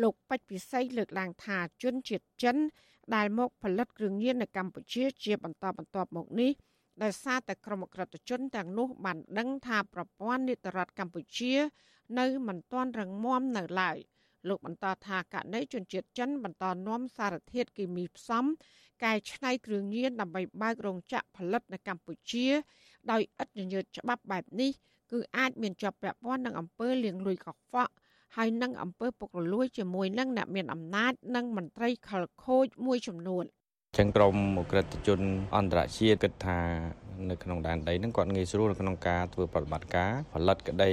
លោកពេជ្រពិសីលើកឡើងថាជនជាតិចិន ដែលមកផលិតគ្រឿងញៀននៅកម្ពុជាជាបន្តបន្ទាប់មកនេះដោយសារតែក្រុមអក្រិតជនទាំងនោះបានដឹងថាប្រព័ន្ធនីតិរដ្ឋកម្ពុជា នៅមិនទាន់រឹងមាំនៅឡើយលោកបន្តថាករណីជនជាតិចិនបន្តនាំសារធាតុគីមីផ្សំកែច្នៃគ្រឿងញៀនដើម្បីបើករោងចក្រផលិតនៅកម្ពុជា ដោយឥតញញើតច្បាប់បែបនេះគឺអាចមានជាប់ពាក់ព័ន្ធនឹងអំពើលាងលុយកខ្វក់ហើយនឹងអំពើពុករលួយជាមួយនឹងអ្នកមានអំណាចនិងមន្ត្រីខលខូចមួយចំនួន ចឹងក្រមអក្រិតជនអន្តរជាតិគិតថានៅក្នុងដែនដីហ្នឹងគាត់ងាយស្រួលក្នុងការធ្វើប្រតិបត្តិការផលិតក្តី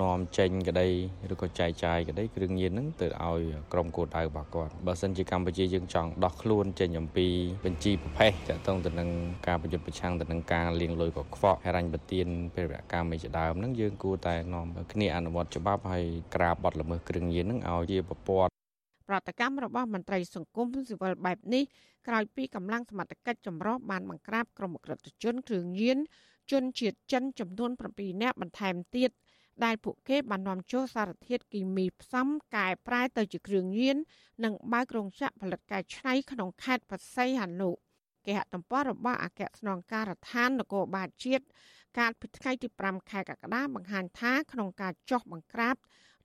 នាំចេញក្តីឬក៏ចែកចាយក្តីគ្រឿងញៀនហ្នឹងទៅឲ្យក្រុមគោលដៅរបស់គាត់បើសិនជាកម្ពុជាយើងចង់ដោះខ្លួនចេញអំពីបញ្ជីប្រភេទតកតងទៅនឹងការប្រយុទ្ធប្រឆាំងទៅនឹងការលាងលុយកខ្វក់ហិរញ្ញប្បទានពេលវកម្មជាដើមហ្នឹងយើងគួរតែនាំគ្នាអនុវត្តច្បាប់ហើយក្រាបបទល្មើសគ្រឿងញៀនហ្នឹងឲ្យជាប្រព័ន្ធ ប្រតិកម្មរបស់មន្ត្រីសង្គមស៊ីវិលបែបនេះក្រោយពីកម្លាំងសមត្ថកិច្ចចម្រុះបានបង្ក្រាបក្រុមអក្រិតជនគ្រឿងញៀនជនជាតិចិនចំនួន7នាក់បន្ថែមទៀតដែលពួកគេបាននាំចូលសារធាតុគីមីផ្សំកែប្រែទៅជាគ្រឿងញៀននិងបើករោងចក្រផលិតកែច្នៃក្នុងខេត្តបរសៃហនុគេហទំព័ររបស់អគ្គស្នងការដ្ឋាននគរបាលជាតិកាលពីថ្ងៃទី5ខែកក្កដាបង្ហាញថាក្នុងការចោះបង្ក្រាប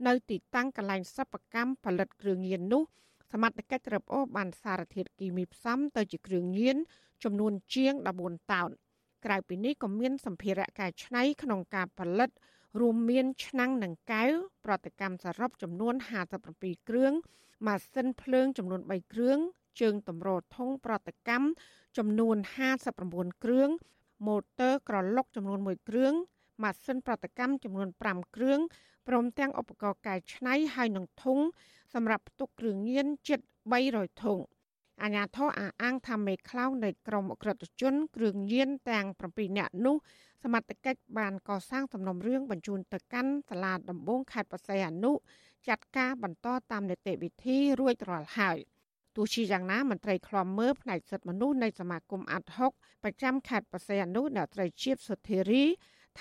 នៅទីតាំងកន្លែងសិប្បកម្មផលិតគ្រឿងញៀននោះសមត្ថកិច្ចរឹបអូសបានសារធាតុគីមីផ្សំទៅជាគ្រឿងញៀនចំនួនជាង14តោនក្រៅពីនេះក៏មានសម្ភារៈកែច្នៃក្នុងការផលិត រួមមានឆ្នាំងនិងកែវប្រតិកម្មសរុបចំនួន57គ្រឿងម៉ាស៊ីនភ្លើងចំនួន3គ្រឿងជើងតម្រូធុងប្រតិកម្មចំនួន59គ្រឿងម៉ូទ័រក្រឡុកចំនួន1គ្រឿង ម៉ាស៊ីនប្រតិកម្មចំនួន5គ្រឿងព្រមទាំងឧបករណ៍កែច្នៃហើយនឹងធុងសម្រាប់ផ្ទុកគ្រឿងញៀនជិត300ធុងអាញាធរអាអាងថាមេខ្លោងនៃក្រមអក្រិតជនគ្រឿងញៀនទាំង7នាក់នោះសមត្ថកិច្ចបានកសាងសំណុំរឿងបញ្ជូនទៅកាន់សាលាដំបងខេត្តបរសៃអនុចាត់ការបន្តតាមនីតិវិធីរួចរាល់ហើយទោះជាយ៉ាងណាមន្ត្រីឃ្លាំមើលផ្នែកសិទ្ធិមនុស្សនៃសមាគមអាត់ហុកប្រចាំខេត្តបរសៃអនុអ្នកត្រីជាតិសុធារី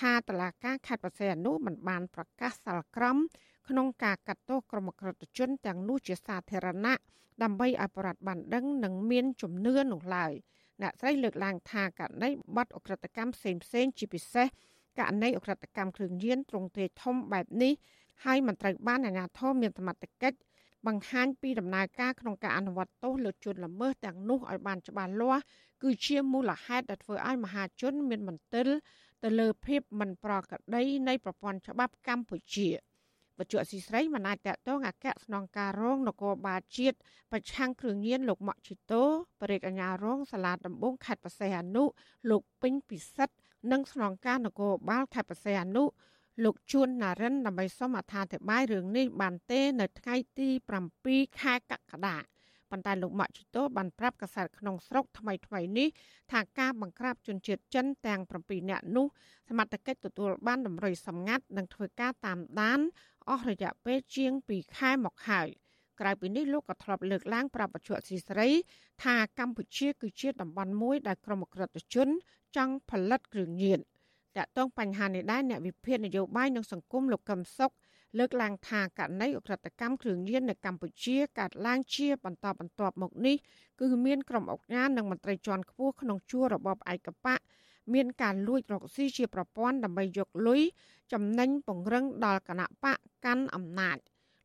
ថាតឡាការខេត្តបរសៃអនុមិនបានប្រកាសសាលក្រមក្នុងការកាត់ទោសក្រុមក្រិតជនទាំងនោះជាសាធារណៈដើម្បីឲ្យប្រដ្ឋបានដឹងនិងមានជំនឿនោះឡើយអ្នកស្រីលើកឡើងថាករណីបាត់អក្រិតកម្មផ្សេងផ្សេងជាពិសេសករណីអក្រិតកម្មគ្រឿងញៀនទ្រង់ទ្រាយធំបែបនេះហើយមិនត្រូវបានអាជ្ញាធរមានសមត្ថកិច្ចបង្ហាញពីដំណើរការក្នុងការអនុវត្តទោសលើជនល្មើសទាំងនោះឲ្យបានច្បាស់លាស់គឺជាមូលហេតុដែលធ្វើឲ្យមហាជនមានមន្ទិល ទៅលើភាពមិនប្រក្រតីនៃប្រព័ន្ធច្បាប់កម្ពុជាវត្ថុអសីស្រីមិនអាចតតងអគ្គស្នងការរងនគរបាលជាតិប្រឆាំងគ្រឿងញៀនលោកម៉ាក់ជីតូបរិយាអាញារងសាលាដំបងខេត្តបរសៃអនុលោកពេញពិសិដ្ឋនិងស្នងការនគរបាលខេត្តបរសៃអនុលោកជួនណារិនដើម្បីសូមអត្ថាធិប្បាយរឿងនេះបានទេ នៅថ្ងៃទី7ខែកក្កដា ប៉ុន្តែលោកម៉ាក់ជីតូបានប្រាប់កាសែតក្នុងស្រុកថ្មីថ្មីនេះថាការបង្ក្រាបជនជាតិចិនទាំង7នាក់នោះសមត្ថកិច្ចទទួលបានតម្រុយសម្ងាត់និងធ្វើការតាមដានអស់រយៈពេលជាង2ខែមកហើយក្រៅពីនេះលោកក៏ធ្លាប់លើកឡើងប្រាប់បច្ចុប្បន្នស៊ីស្រី ថាកម្ពុជាគឺជាតំបន់មួយដែលក្រុមអក្រិតជនចង់ផលិតគ្រឿងញៀនតកតងបញ្ហានេះដែរអ្នកវិភាគនយោបាយនិងសង្គមលោកកឹមសុខ លើកឡើងថាករណីអ ுக ្រិតកម្មគ្រឿងញៀននៅកម្ពុជាកើតឡើងជាបន្តបន្ទាប់មកនេះគឺមានក្រុមអង្គការនិងមន្ត្រីជាន់ខ្ពស់ក្នុងជួររបបឯកបកមានការលួចរកស៊ីជាប្រព័ន្ធដើម្បីយកលុយចំណេញពង្រឹងដល់គណៈបកកាន់អំណាច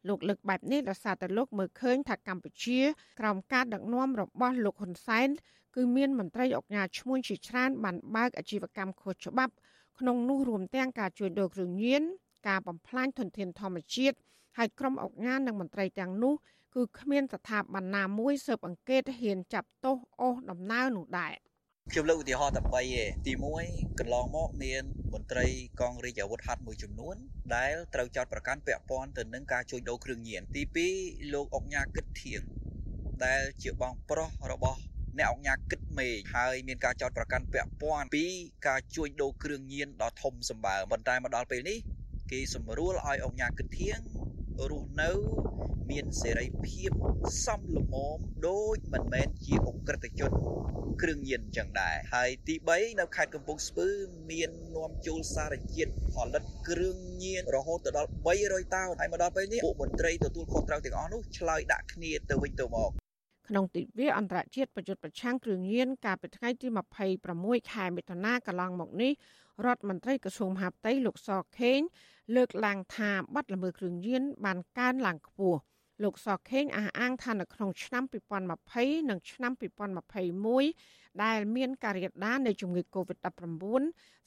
លោកលើកបែបនេះដោយសារតែលោកមើលឃើញថាកម្ពុជាក្រោមការដឹកនាំរបស់លោកហ៊ុនសែនគឺមានមន្ត្រីអង្គការឈ្មួញជាច្រើនបានបើកអាជីវកម្មខុសច្បាប់ក្នុងនោះរួមទាំងការជួញដូរគ្រឿងញៀន ការបំផ្លាញធនធានធម្មជាតិហើយក្រុមអង្គការនិងមន្ត្រីទាំងនោះគឺគ្មានស្ថាប័នណាមួយស៊ើបអង្កេតហ៊ានចាប់ទោសអូសដំណើរនោះដែរខ្ញុំលើកឧទាហរណ៍តែ3ទេទី1កន្លងមកមានមន្ត្រីកងរាជអាវុធហត្ថមួយចំនួន ដែលត្រូវចោទប្រកាន់ពាក់ព័ន្ធទៅនឹងការជួញដូរគ្រឿងញៀនទី2លោកអុកញ៉ាគិតធៀងដែលជាបងប្រុសរបស់អ្នកអង្គការគិតមេឃហើយមានការចោទប្រកាន់ពាក់ព័ន្ធពីការជួញដូរគ្រឿងញៀនដ៏ធំសម្បើមប៉ុន្តែមកដល់ពេលនេះ គេសម្រួលឲ្យអង្គការគិតធៀងរស់នៅ មានសេរីភាពសមល្មមដូចមិនមែនជាអក្រិតជន គ្រឿងញៀនអញ្ចឹងដែរហើយទី3នៅខេត្តកំពង់ស្ពឺមាននាំចូលសារជាតិផលិតគ្រឿងញៀនរហូតទៅដល់300តោនហើយមកដល់ពេលនេះពួកមន្ត្រីទទួលខុសត្រូវទាំងអស់នោះឆ្លើយដាក់គ្នាទៅវិញទៅមកក្នុងទិវាអន្តរជាតិប្រយុទ្ធប្រឆាំងគ្រឿងញៀនកាលពីថ្ងៃទី26ខែមិថុនាកន្លងមកនេះ រដ្ឋមន្ត្រីក្រសួងមហាផ្ទៃលោកសខេងលើកឡើងថាបាត់ល្មើសគ្រឿងញៀនបានកើនឡើងខ្ពស់លោកសខេងអះអាងថានៅក្នុងឆ្នាំ2020និងឆ្នាំ2021ដែលមានការរាលដាលនៃជំងឺ Covid-19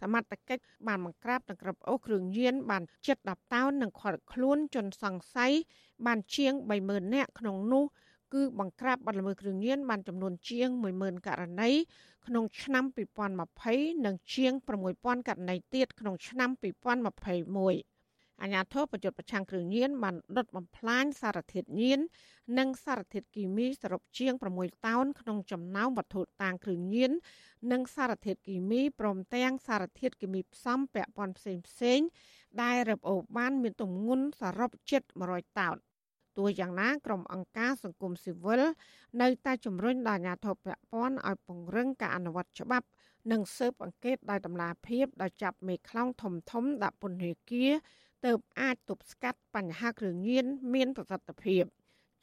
សមត្ថកិច្ចបានបង្ក្រាបនិងក្របអូសគ្រឿងញៀនបានជិត10តោននិងឃាត់ខ្លួនជនសង្ស័យបានជាង30000នាក់ក្នុងនោះគឺបង្ក្រាបបទល្មើសគ្រឿងញៀនបានចំនួនជាង10000ករណី ក្នុងឆ្នាំ2020និងជាង6000ករណីទៀតក្នុងឆ្នាំ2021អាញាធរប្រយុទ្ធប្រឆាំងគ្រឿងញៀនបានដុតបំផ្លាញសារធាតុញៀននិងសារធាតុគីមីសរុបជាង6តោនក្នុងចំណោមវត្ថុតាងគ្រឿងញៀននិងសារធាតុគីមីព្រមទាំងសារធាតុគីមីផ្សំពាក់ព័ន្ធផ្សេងៗដែលរឹបអូសបានមានទម្ងន់សរុបជិត100តោន ទោះយ៉ាងណាក្រុមអង្គការសង្គមស៊ីវិលនៅតែជំរុញដល់អាជ្ញាធរពាក់ព័ន្ធឲ្យពង្រឹងការអនុវត្តច្បាប់ និងស៊ើបអង្កេតដោយតម្លាភាពដោយចាប់មេខ្លោងធំធំដាក់ពន្ធនាគារទើបអាចទប់ស្កាត់បញ្ហាគ្រឿងញៀនមានប្រសិទ្ធភាព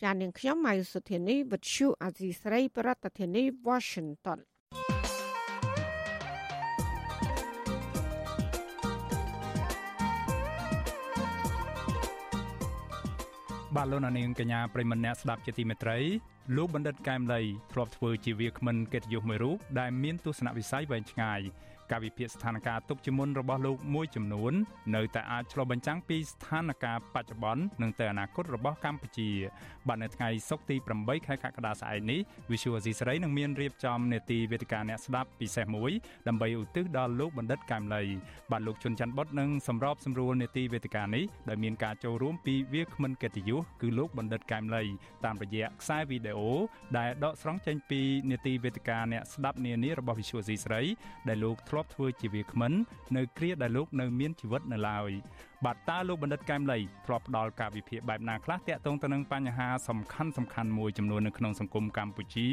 ចាននាងខ្ញុំម៉ៃសុធានីវិទ្យុអាស៊ីស្រីប្រធានាធិបតី Washington បាទលោកនាងកញ្ញាប្រិមម្នាក់ស្ដាប់ជាទីមេត្រីលោកបណ្ឌិតកែមលីធ្លាប់ធ្វើជាវាគ្មិនកិត្តិយសមួយរូបដែលមានទស្សនវិស័យវែងឆ្ងាយ ការវិភាគស្ថានភាពទុកជាមុនរបស់លោកមួយចំនួន នៅតែអាចឆ្លុះបញ្ចាំងពីស្ថានភាពបច្ចុប្បន្ននិងទៅអនាគតរបស់កម្ពុជាបាទនៅថ្ងៃសុក្រទី8ខែកក្កដាស្អែកនេះ Visual Asia សេរីនឹងមានរៀបចំនេតិវេទិកាអ្នកស្ដាប់ពិសេសមួយដើម្បីឧទ្ទិសដល់លោកបណ្ឌិតកែមលីបាទលោកជុនច័ន្ទបុតនឹងសម្របសម្រួលនេតិវេទិកានេះដោយមានការចូលរួមពីវាគ្មិនកិត្តិយសគឺលោកបណ្ឌិតកែមលីតាមរយៈខ្សែវីដេអូដែលដកស្រង់ចេញពីនេតិវេទិកាអ្នកស្ដាប់នានារបស់ Visual Asia សេរីដែលលោកធ្លាប់ធ្វើជាវាគ្មិននៅគ្រាដែលលោកនៅមានជីវិតនៅឡើយបាទតើលោកបណ្ឌិតកែមលីធ្លាប់ផ្ដល់ការវិភាគបែបណាខ្លះតាក់ទងទៅនឹងបញ្ហាសំខាន់សំខាន់មួយចំនួននៅក្នុងសង្គមកម្ពុជា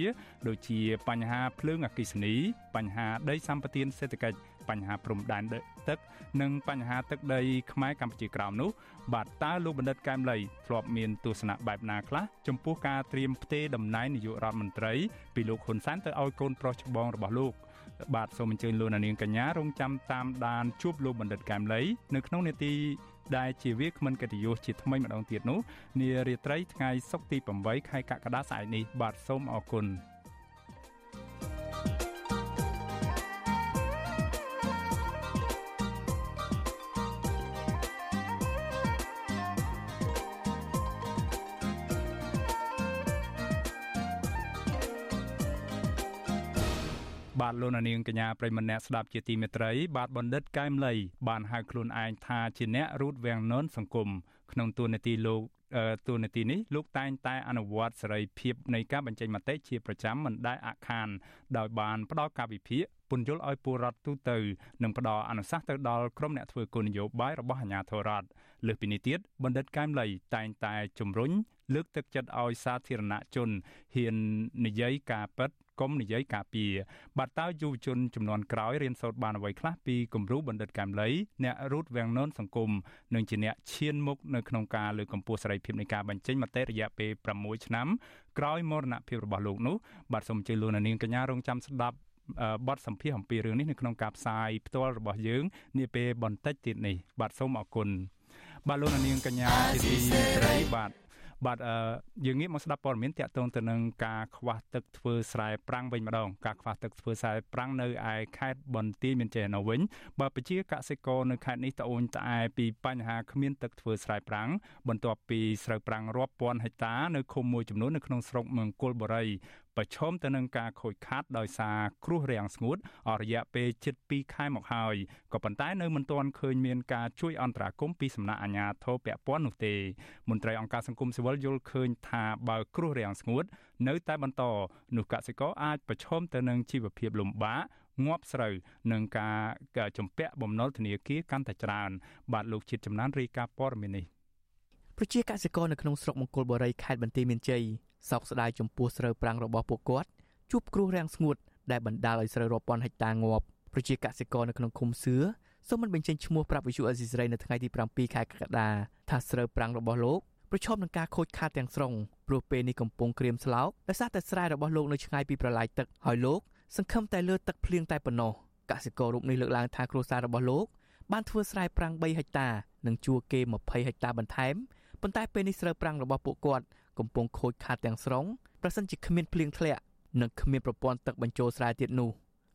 ដូចជាបញ្ហាភ្លើងអគ្គិសនីបញ្ហាដីសម្បត្តិសេដ្ឋកិច្ចបញ្ហាព្រំដែនទឹក និងបញ្ហាទឹកដីខ្មែរកម្ពុជាក្រោមនោះបាទតើលោកបណ្ឌិតកែមលីធ្លាប់មានទស្សនៈបែបណាខ្លះចំពោះការត្រៀមផ្ទេរតំណែងនាយករដ្ឋមន្ត្រីពីលោកហ៊ុនសែនទៅឲ្យកូនប្រុសច្បងរបស់លោក បាទសូមអញ្ជើញលោកនាងកញ្ញារងចាំតាមដានជួបលោកបណ្ឌិតកែមលីនៅក្នុងនេតិដែលជាវាគ្មិនកិត្តិយសជាថ្មីម្ដងទៀតនោះនារាត្រីថ្ងៃសុក្រទី8ខែកក្កដាស្អែកនេះបាទសូមអរគុណ នាងកញ្ញាប្រិមម្នាក់ស្ដាប់ជាទីមេត្រី បាទបណ្ឌិតកែមលីបានហៅខ្លួនឯងថាជាអ្នករូតវាំងននសង្គមក្នុងទូនាទីលោកទូនាទីនេះលោកតែងតែអនុវត្តសេរីភាពនៃការបញ្ចេញមតិជាប្រចាំមិនដែលអាក់ខាន ដោយបានផ្ដល់ការវិភាគពន្យល់ឲ្យពលរដ្ឋទូទៅនិងផ្ដល់អនុសាសន៍ទៅដល់ក្រុមអ្នកធ្វើគោលនយោបាយរបស់អាជ្ញាធររដ្ឋលើសពីនេះទៀតបណ្ឌិតកែមលីតែងតែជំរុញលើកទឹកចិត្តឲ្យសាធារណជនហ៊ាននិយាយការពិត កុំនិយាយការពារបាទតើយុវជនចំនួនក្រោយរៀនសូត្របានអ្វីខ្លះពីគំរូបណ្ឌិតកែមលីអ្នករូតវាំងននសង្គមនិងជាអ្នកឈានមុខនៅក្នុងការលើកកម្ពស់សេរីភាពនៃការបញ្ចេញមតិរយៈពេល6ឆ្នាំក្រោយមរណភាពរបស់លោកនោះបាទសូមអញ្ជើញលោកនាងកញ្ញារងចាំស្ដាប់បទសម្ភាសអំពីរឿងនេះនៅក្នុងការផ្សាយផ្ទាល់របស់យើងនាពេលបន្តិចទៀតនេះបាទសូមអរគុណបាទលោកនាងកញ្ញាជាទីត្រីបាទ បាទយើងងាកមកស្ដាប់ព័ត៌មានតាក់ទងទៅនឹងការខ្វះទឹកធ្វើស្រែប្រាំងវិញម្ដងការខ្វះទឹកធ្វើស្រែប្រាំងនៅឯខេត្តបន្ទាយមានជ័យនៅវិញបើប្រជាកសិករនៅខេត្តនេះត្អូញត្អែពីបញ្ហាគ្មានទឹកធ្វើស្រែប្រាំងបន្ទាប់ពីស្រូវប្រាំងរាប់ពាន់ហិកតានៅឃុំមួយចំនួននៅក្នុងស្រុកមង្គលបុរី ប្រឈមទៅនឹងការខូចខាតដោយសារគ្រោះរាំងស្ងួតអស់រយៈពេលជិត2ខែមកហើយក៏ប៉ុន្តែនៅមិនទាន់ឃើញមានការជួយអន្តរាគមន៍ពីសំណាក់អាជ្ញាធរពាក់ព័ន្ធនោះទេមន្ត្រីអង្គការសង្គមស៊ីវិលយល់ឃើញថាបើគ្រោះរាំងស្ងួត នៅតែបន្តនោះកសិករអាចប្រឈមទៅនឹងជីវភាពលំបាកងាប់ស្រូវនឹងការជំពាក់បំណុលធនាគារកាន់តែច្រើន បាទលោកជាតិចំណានរាយការណ៍ព័ត៌មាននេះប្រជាកសិករនៅក្នុងស្រុកមង្គលបុរីខេត្តបន្ទាយមានជ័យ សោកស្ដាយចំពោះស្រូវប្រាំងរបស់ពួកគាត់ជួបគ្រោះរាំងស្ងួតដែលបណ្ដាលឲ្យស្រូវរាប់ពាន់ហិកតាងាប់ប្រជាកសិករនៅក្នុងឃុំសឿសូមមិនបញ្ចេញឈ្មោះប្រាប់វិសុអេស៊ីសរ៉ៃនៅថ្ងៃទី7ខែកក្កដាថាស្រូវប្រាំងរបស់លោកប្រឈមនឹងការខូចខាតទាំងស្រុងព្រោះពេលនេះកំពុងក្រៀមស្លោកដោយសារតែស្រែរបស់លោកនៅឆ្ងាយពីប្រឡាយទឹកហើយលោកសង្ឃឹមតែលើទឹកភ្លៀងតែប៉ុណ្ណោះកសិកររូបនេះលើកឡើងថាគ្រួសាររបស់លោកបានធ្វើស្រែប្រាំង3ហិកតានិងជួគេ20ហិកតាបន្ថែមប៉ុន្តែពេលនេះស្រូវប្រាំងរបស់ពួកគាត់ កំពុងខូចខាតទាំងស្រុងប្រសិនជាគ្មានភ្លៀងធ្លាក់និងគ្មានប្រព័ន្ធទឹកបញ្ចូលស្រែទៀតនោះ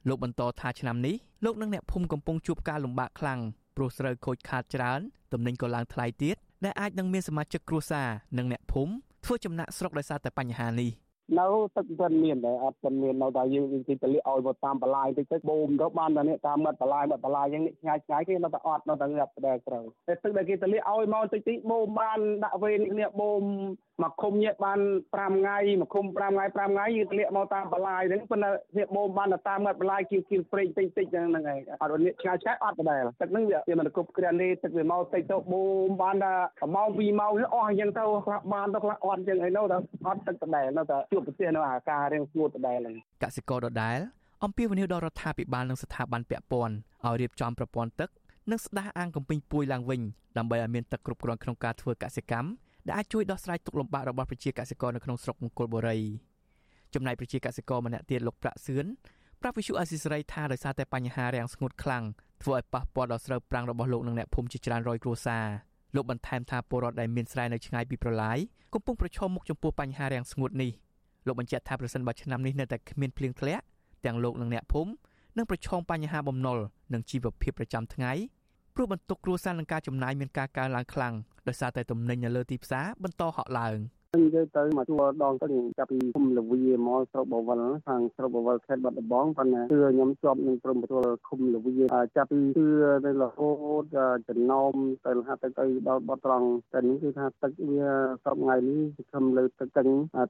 លោកបន្តថាឆ្នាំនេះលោកនិងអ្នកភូមិកំពុងជួបការលំបាកខ្លាំងព្រោះស្រូវខូចខាតច្រើនទំនិញក៏ឡើងថ្លៃទៀតដែលអាចនឹងមានសមាជិកគ្រួសារនិងអ្នកភូមិធ្វើចំណាក់ស្រុកដោយសារតែបញ្ហានេះ។ នៅទឹកមិនមានដែរអត់មិនមាននៅតែយើងទីតលិឲ្យមកតាមបលាយតិចទៅបូមទៅបានតែនេះតាមមាត់បលាយមាត់បលាយយ៉ាងនេះឆ្ងាយឆ្ងាយគេនៅតែអត់នៅតែងាប់ដែរត្រូវតែទឹកដែលគេតលិឲ្យមកតិចតិចបូមបានដាក់វេននេះបូមមកឃុំញាក់បាន5ថ្ងៃមកឃុំ5ថ្ងៃ5ថ្ងៃយើងទលាក់មកតាមបលាយហ្នឹងប៉ុន្តែវាបូមបានតាមមាត់បលាយគៀវគៀវព្រេងតិចតិចហ្នឹងហ្នឹងឯងអត់នេះឆ្ងាយឆ្ងាយអត់ដែរទឹកហ្នឹងវាមិនគ្រប់គ្រាន់ទេទឹកវាមកតិចទៅបូមបានតែម៉ោង2ម៉ោងអស់អញ្ចឹងទៅខ្លះបានទៅខ្លះអត់អញ្ចឹងឯនោះទៅអត់ទឹកដែរនៅតែជួបប្រទេសនៅអាការរៀងស្ងួតដែរហ្នឹងកសិករដដែលអំពាវនាវដល់រដ្ឋាភិបាលនិងស្ថាប័នពាក់ព័ន្ធឲ្យរៀបចំប្រព័ន្ធទឹកនិងស្ដារអាងកំពេញពួយឡើងវិញដើម្បីឲ្យមានទឹកគ្រប់គ្រាន់ក្នុងការធ្វើកសិកម្មដែលអាចជួយដោះស្រាយទុក្ខលំបាករបស់ប្រជាកសិករនៅក្នុងស្រុកមង្គលបុរីចំណែកប្រជាកសិករម្នាក់ទៀតលោកប្រាក់សឿនប្រាប់វិសុអាស៊ីសេរីថាដោយសារតែបញ្ហារាំងស្ងួតខ្លាំងធ្វើឲ្យប៉ះពាល់ដល់ស្រូវប្រាំងរបស់លោកនិងអ្នកភូមិជាច្រើនរយគ្រួសារលោកបន្ថែមថាពលរដ្ឋដែលមានស្រែនៅឆ្ងាយពីប្រឡាយកំពុងប្រឈមមុខចំពោះបញ្ហារាំងស្ងួតនេះ លោកបញ្ជាក់ថាប្រសិនបើឆ្នាំនេះនៅតែគ្មានភ្លៀងធ្លាក់ទាំងលោកនិងអ្នកភូមិនិងប្រឈមបញ្ហាបំណុលនិងជីវភាពប្រចាំថ្ងៃព្រោះបន្ទុកគ្រួសារនិងការចំណាយមានការកើនឡើងខ្លាំងដោយសារតែទំនិញនៅលើទីផ្សារបន្តហក់ឡើង។ និយាយទៅមកជួដងទៅចាប់ពីគុំលវីមកស្រុកបវលខាងស្រុកបវលខេត្តបាត់ដំបងប៉ុន្តែគឺខ្ញុំជាប់នឹងព្រំប្រទល់គុំលវីចាប់ពីគឺនៅរហូតចំណោមទៅហាត់ទៅទៅដល់បត់ត្រង់តែនេះគឺថាទឹកវាសពថ្ងៃនេះខំលើទឹកទឹក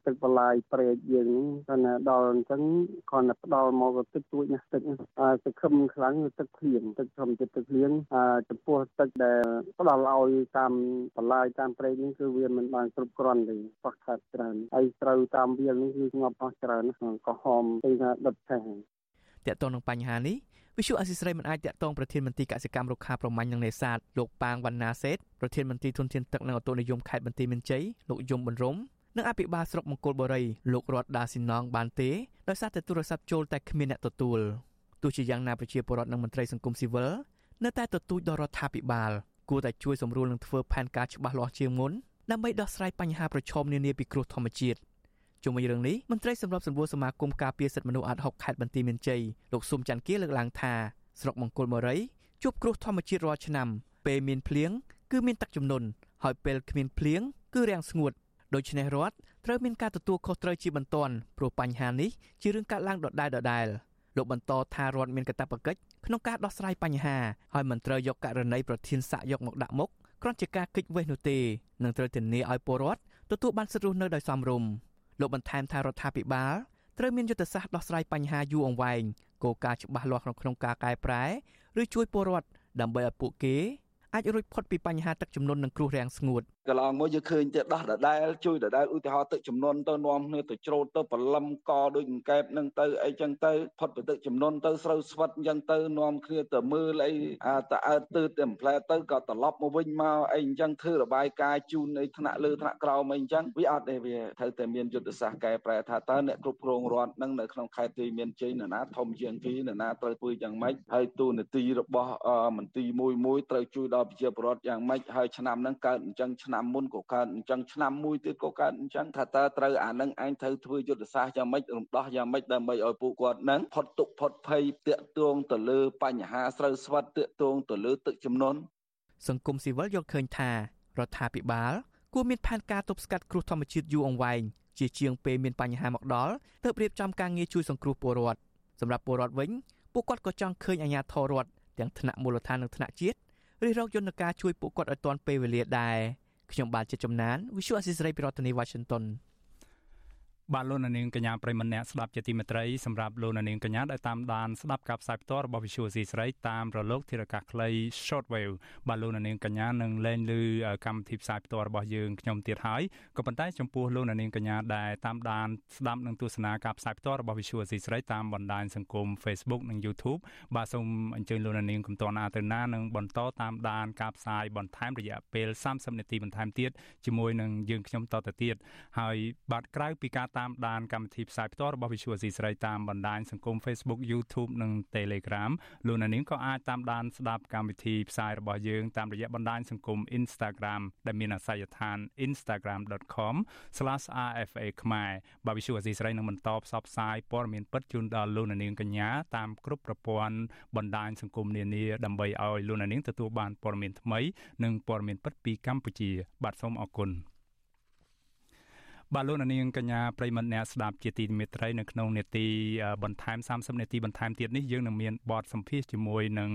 ទឹកបលាយព្រែកយើងប៉ុន្តែដល់អញ្ចឹងគ្រាន់តែផ្ដល់មកទឹកទួចណាស់ទឹកសង្ឃឹមខ្លាំងទឹកភ្លៀងទឹកធម្មជាតិទឹកភ្លៀងចំពោះទឹកដែលផ្ដល់ឲ្យតាមបលាយតាមព្រែកនេះគឺវាមិនបានគ្រប់គ្រាន់ទេខ្វះខាតច្រើនហើយត្រូវតាមវាលនេះគឺងាប់អស់ច្រើនក៏ហមទៅថាដុតឆេះតកតងនឹងបញ្ហានេះវិសុអសិស្រ័យមិនអាចតាក់ទងប្រធានមន្ត្រីកសិកម្មរុក្ខាប្រមាញ់និងនេសាទលោកប៉ាងវណ្ណាសេតប្រធានមន្ត្រីធនធានទឹកនិងអូតូនិយមខេត្តបន្ទាយមានជ័យលោកយមប៊ុនរំនិងអភិបាលស្រុកមង្គលបុរីលោករតដាស៊ីណងបានទេដោយសារតែទូរស័ព្ទចូលតែគ្មានអ្នកទទួលទោះជាយ៉ាងណាប្រជាពលរដ្ឋនិងមន្ត្រីសង្គមស៊ីវិលនៅតែទទូចដល់រដ្ឋាភិបាលគួរតែជួយសម្រួលនិងធ្វើផែនការច្បាស់លាស់ជាងមុន ដើម្បីដោះស្រាយបញ្ហាប្រឈមនានាពីគ្រោះធម្មជាតិជុំវិញរឿងនេះមន្ត្រីសម្របសម្រួលសមាគមការពារសិទ្ធិមនុស្សអាត់6ខេត្តបន្ទាយមានជ័យលោកស៊ុំច័ន្ទគាលើកឡើងថាស្រុកមង្គលមរីជួបគ្រោះធម្មជាតិរាល់ឆ្នាំ ពេលមានភ្លៀងគឺមានទឹកជំនន់ហើយពេលគ្មានភ្លៀងគឺរាំងស្ងួតដូច្នេះរដ្ឋត្រូវមានការទទួលខុសត្រូវជាបន្ទាន់ព្រោះបញ្ហានេះជារឿងកើតឡើងដដែលដដែលលោកបន្តថារដ្ឋមានកាតព្វកិច្ចក្នុងការដោះស្រាយបញ្ហាហើយមិនត្រូវយកករណីប្រធានសាក់យកមកដាក់មុខ គ្រាន់ជាការគិតវេះនោះទេនឹងត្រូវធានាឲ្យពលរដ្ឋទទួលបានសិទ្ធិរស់នៅដោយសមរម្យលោកបន្ថែមថារដ្ឋាភិបាលត្រូវមានយុទ្ធសាស្ត្រដោះស្រាយបញ្ហាយូរអង្វែងគោលការណ៍ច្បាស់លាស់ក្នុងការកែប្រែឬជួយពលរដ្ឋដើម្បីឲ្យពួកគេអាចរួចផុតពីបញ្ហាទឹកជំនន់និងគ្រោះរាំងស្ងួត កន្លងមកយើងឃើញតែដោះដដែលជួយដដែលឧទាហរណ៍ទឹកចំនួនទៅនាំគ្នាទៅច្រូតទៅបលឹមកដូចអង្កែបនឹងទៅអីចឹងទៅផុតពីទឹកចំនួនទៅស្រូវស្វិតចឹងទៅនាំគ្នាទៅមើលអីអាតអើតទើតែផ្លែទៅក៏ត្រឡប់មកវិញមកអីចឹងធ្វើរបាយការណ៍ជូនអីថ្នាក់លើថ្នាក់ក្រោមអីចឹងវាអត់ទេវាត្រូវតែមានយុទ្ធសាស្ត្រកែប្រែថាតើអ្នកគ្រប់គ្រងរដ្ឋនឹងនៅក្នុងខេត្តទីមានជ័យនរណាធំជាងគេនរណាត្រូវធ្វើយ៉ាងម៉េចហើយទូនាទីរបស់មន្ទីរមួយមួយត្រូវជួយដល់ប្រជាពលរដ្ឋយ៉ាងម៉េចហើយឆ្នាំហ្នឹងកើតអញ្ចឹងឆ្នាំមុនក៏កើតអញ្ចឹងឆ្នាំមួយទៀតក៏កើតអញ្ចឹងថាតើត្រូវអានឹងឯងត្រូវធ្វើយុទ្ធសាស្ត្រយ៉ាងម៉េចរំដោះយ៉ាងម៉េចដើម្បីឲ្យពួកគាត់នឹងផុតទុកផុតភ័យតាក់ទងទៅលើបញ្ហាស្រូវស្វិតតាក់ទងទៅលើទឹកជំនន់សង្គមស៊ីវិលយកឃើញថារដ្ឋាភិបាលគួរមានផែនការទប់ស្កាត់គ្រោះធម្មជាតិយូរអង្វែងជាជាងពេលមានបញ្ហាមកដល់ទើបរៀបចំការងារជួយសង្គ្រោះពលរដ្ឋសម្រាប់ពលរដ្ឋវិញពួកគាត់ក៏ចង់ឃើញអាជ្ញាធររដ្ឋទាំងថ្នាក់មូលដ្ឋាននិងថ្នាក់ជាតិរិះរកយន្តការជួយពួកគាត់ឲ្យទាន់ពេលវេលាដែរ ខ្ញុំបាទជាចំណាន Visual Assisray ពីរដ្ឋធានី Washington បាទលោកនាងកញ្ញាប្រិមម្នាក់ស្ដាប់ជាទីមេត្រីសម្រាប់លោកនាងកញ្ញាដែលតាមដានស្ដាប់ការផ្សាយផ្ទាល់របស់ Visual C ស្រីតាមរលកធារកាសខ្លី Shortwave បាទលោកនាងកញ្ញានឹងលែងឮកម្មវិធីផ្សាយផ្ទាល់របស់យើងខ្ញុំទៀតហើយក៏ប៉ុន្តែចំពោះលោកនាងកញ្ញាដែលតាមដានស្ដាប់និងទស្សនាការផ្សាយផ្ទាល់របស់ Visual C ស្រីតាមបណ្ដាញសង្គម Facebook និង YouTube បាទសូមអញ្ជើញលោកនាងកំតនអាទៅណានិងបន្តតាមដានការផ្សាយបន្ថែមរយៈពេល30នាទីបន្ថែមទៀតជាមួយនឹងយើងខ្ញុំតទៅទៀតហើយបាទក្រៅពីការតាមដានកម្មវិធីផ្សាយផ្ទាល់របស់ Visual C ស្រីតាមបណ្ដាញសង្គម Facebook YouTube និង Telegram លោកអ្នកនាងក៏អាចតាមដានស្ដាប់កម្មវិធីផ្សាយរបស់យើងតាមរយៈបណ្ដាញសង្គម Instagram ដែលមានអាសយដ្ឋាន instagram.com/rfa ខ្មែរបាទ Visual C ស្រីនឹងបន្តផ្សព្វផ្សាយព័ត៌មានពិតជូនដល់លោកអ្នកនាងកញ្ញាតាមគ្រប់ប្រព័ន្ធបណ្ដាញសង្គមនានាដើម្បីឲ្យលោកអ្នកនាងទទួលបានព័ត៌មានថ្មីនិងព័ត៌មានពិតពីកម្ពុជា បាទសូមអរគុណ បាទលោកនាងកញ្ញាប្រិមត្តអ្នកស្ដាប់ជាទីមេត្រីនៅក្នុងនេតិបន្ថែម30នាទីបន្ថែមទៀតនេះយើងនឹងមានបទសម្ភាសជាមួយនឹង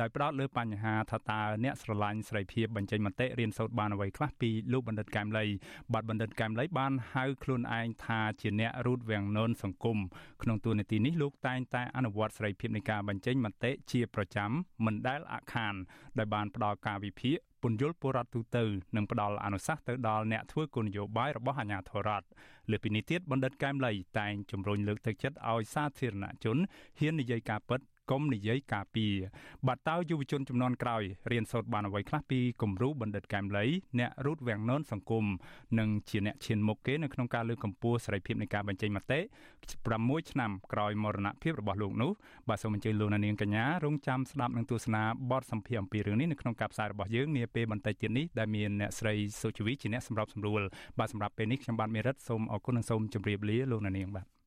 ដោយផ្ដោតលើបញ្ហាថាតើអ្នកស្រឡាញ់សេរីភាពបញ្ចេញមតិរៀនសូត្របានអ្វីខ្លះពីលោកបណ្ឌិតកែមលីបាទបណ្ឌិតកែមលីបានហៅខ្លួនឯងថាជាអ្នករូតវាំងននសង្គមក្នុងទូនាទីនេះលោកតែងតែអនុវត្តសេរីភាពនៃការបញ្ចេញមតិជាប្រចាំមិនដែលអាក់ខាន ដោយបានផ្ដល់ការវិភាគ ពន្យល់ពលរដ្ឋទូទៅនិងផ្ដល់អនុសាសន៍ទៅដល់អ្នកធ្វើគោលនយោបាយរបស់អាជ្ញាធររដ្ឋលើពីនេះទៀតបណ្ឌិតកែមលីតែងជំរុញលើកទឹកចិត្តឲ្យសាធារណជនហ៊ាននិយាយការពិត កុំនិយាយការពីបាត់តើយុវជនចំនួនក្រោយរៀនសូត្របានអ្វីខ្លះពីគំរូបណ្ឌិតកែមលីអ្នករូតវាំងននសង្គមនិងជាអ្នកឈានមុខគេនៅក្នុងការលើកកម្ពស់សេរីភាពនៃការបញ្ចេញមតិ6ឆ្នាំក្រោយមរណភាពរបស់លោកនោះបាទសូមអញ្ជើញលោកនាងកញ្ញារងចាំស្ដាប់និងទស្សនាបទសម្ភាសអំពីរឿងនេះនៅក្នុងការផ្សាយរបស់យើងនាពេលបន្តិចទៀតនេះដែលមានអ្នកស្រីសុជីវីជាអ្នកសម្របសម្រួលបាទសម្រាប់ពេលនេះខ្ញុំបាទមេរិតសូមអរគុណនិងសូមជម្រាបលាលោកនាងបាទ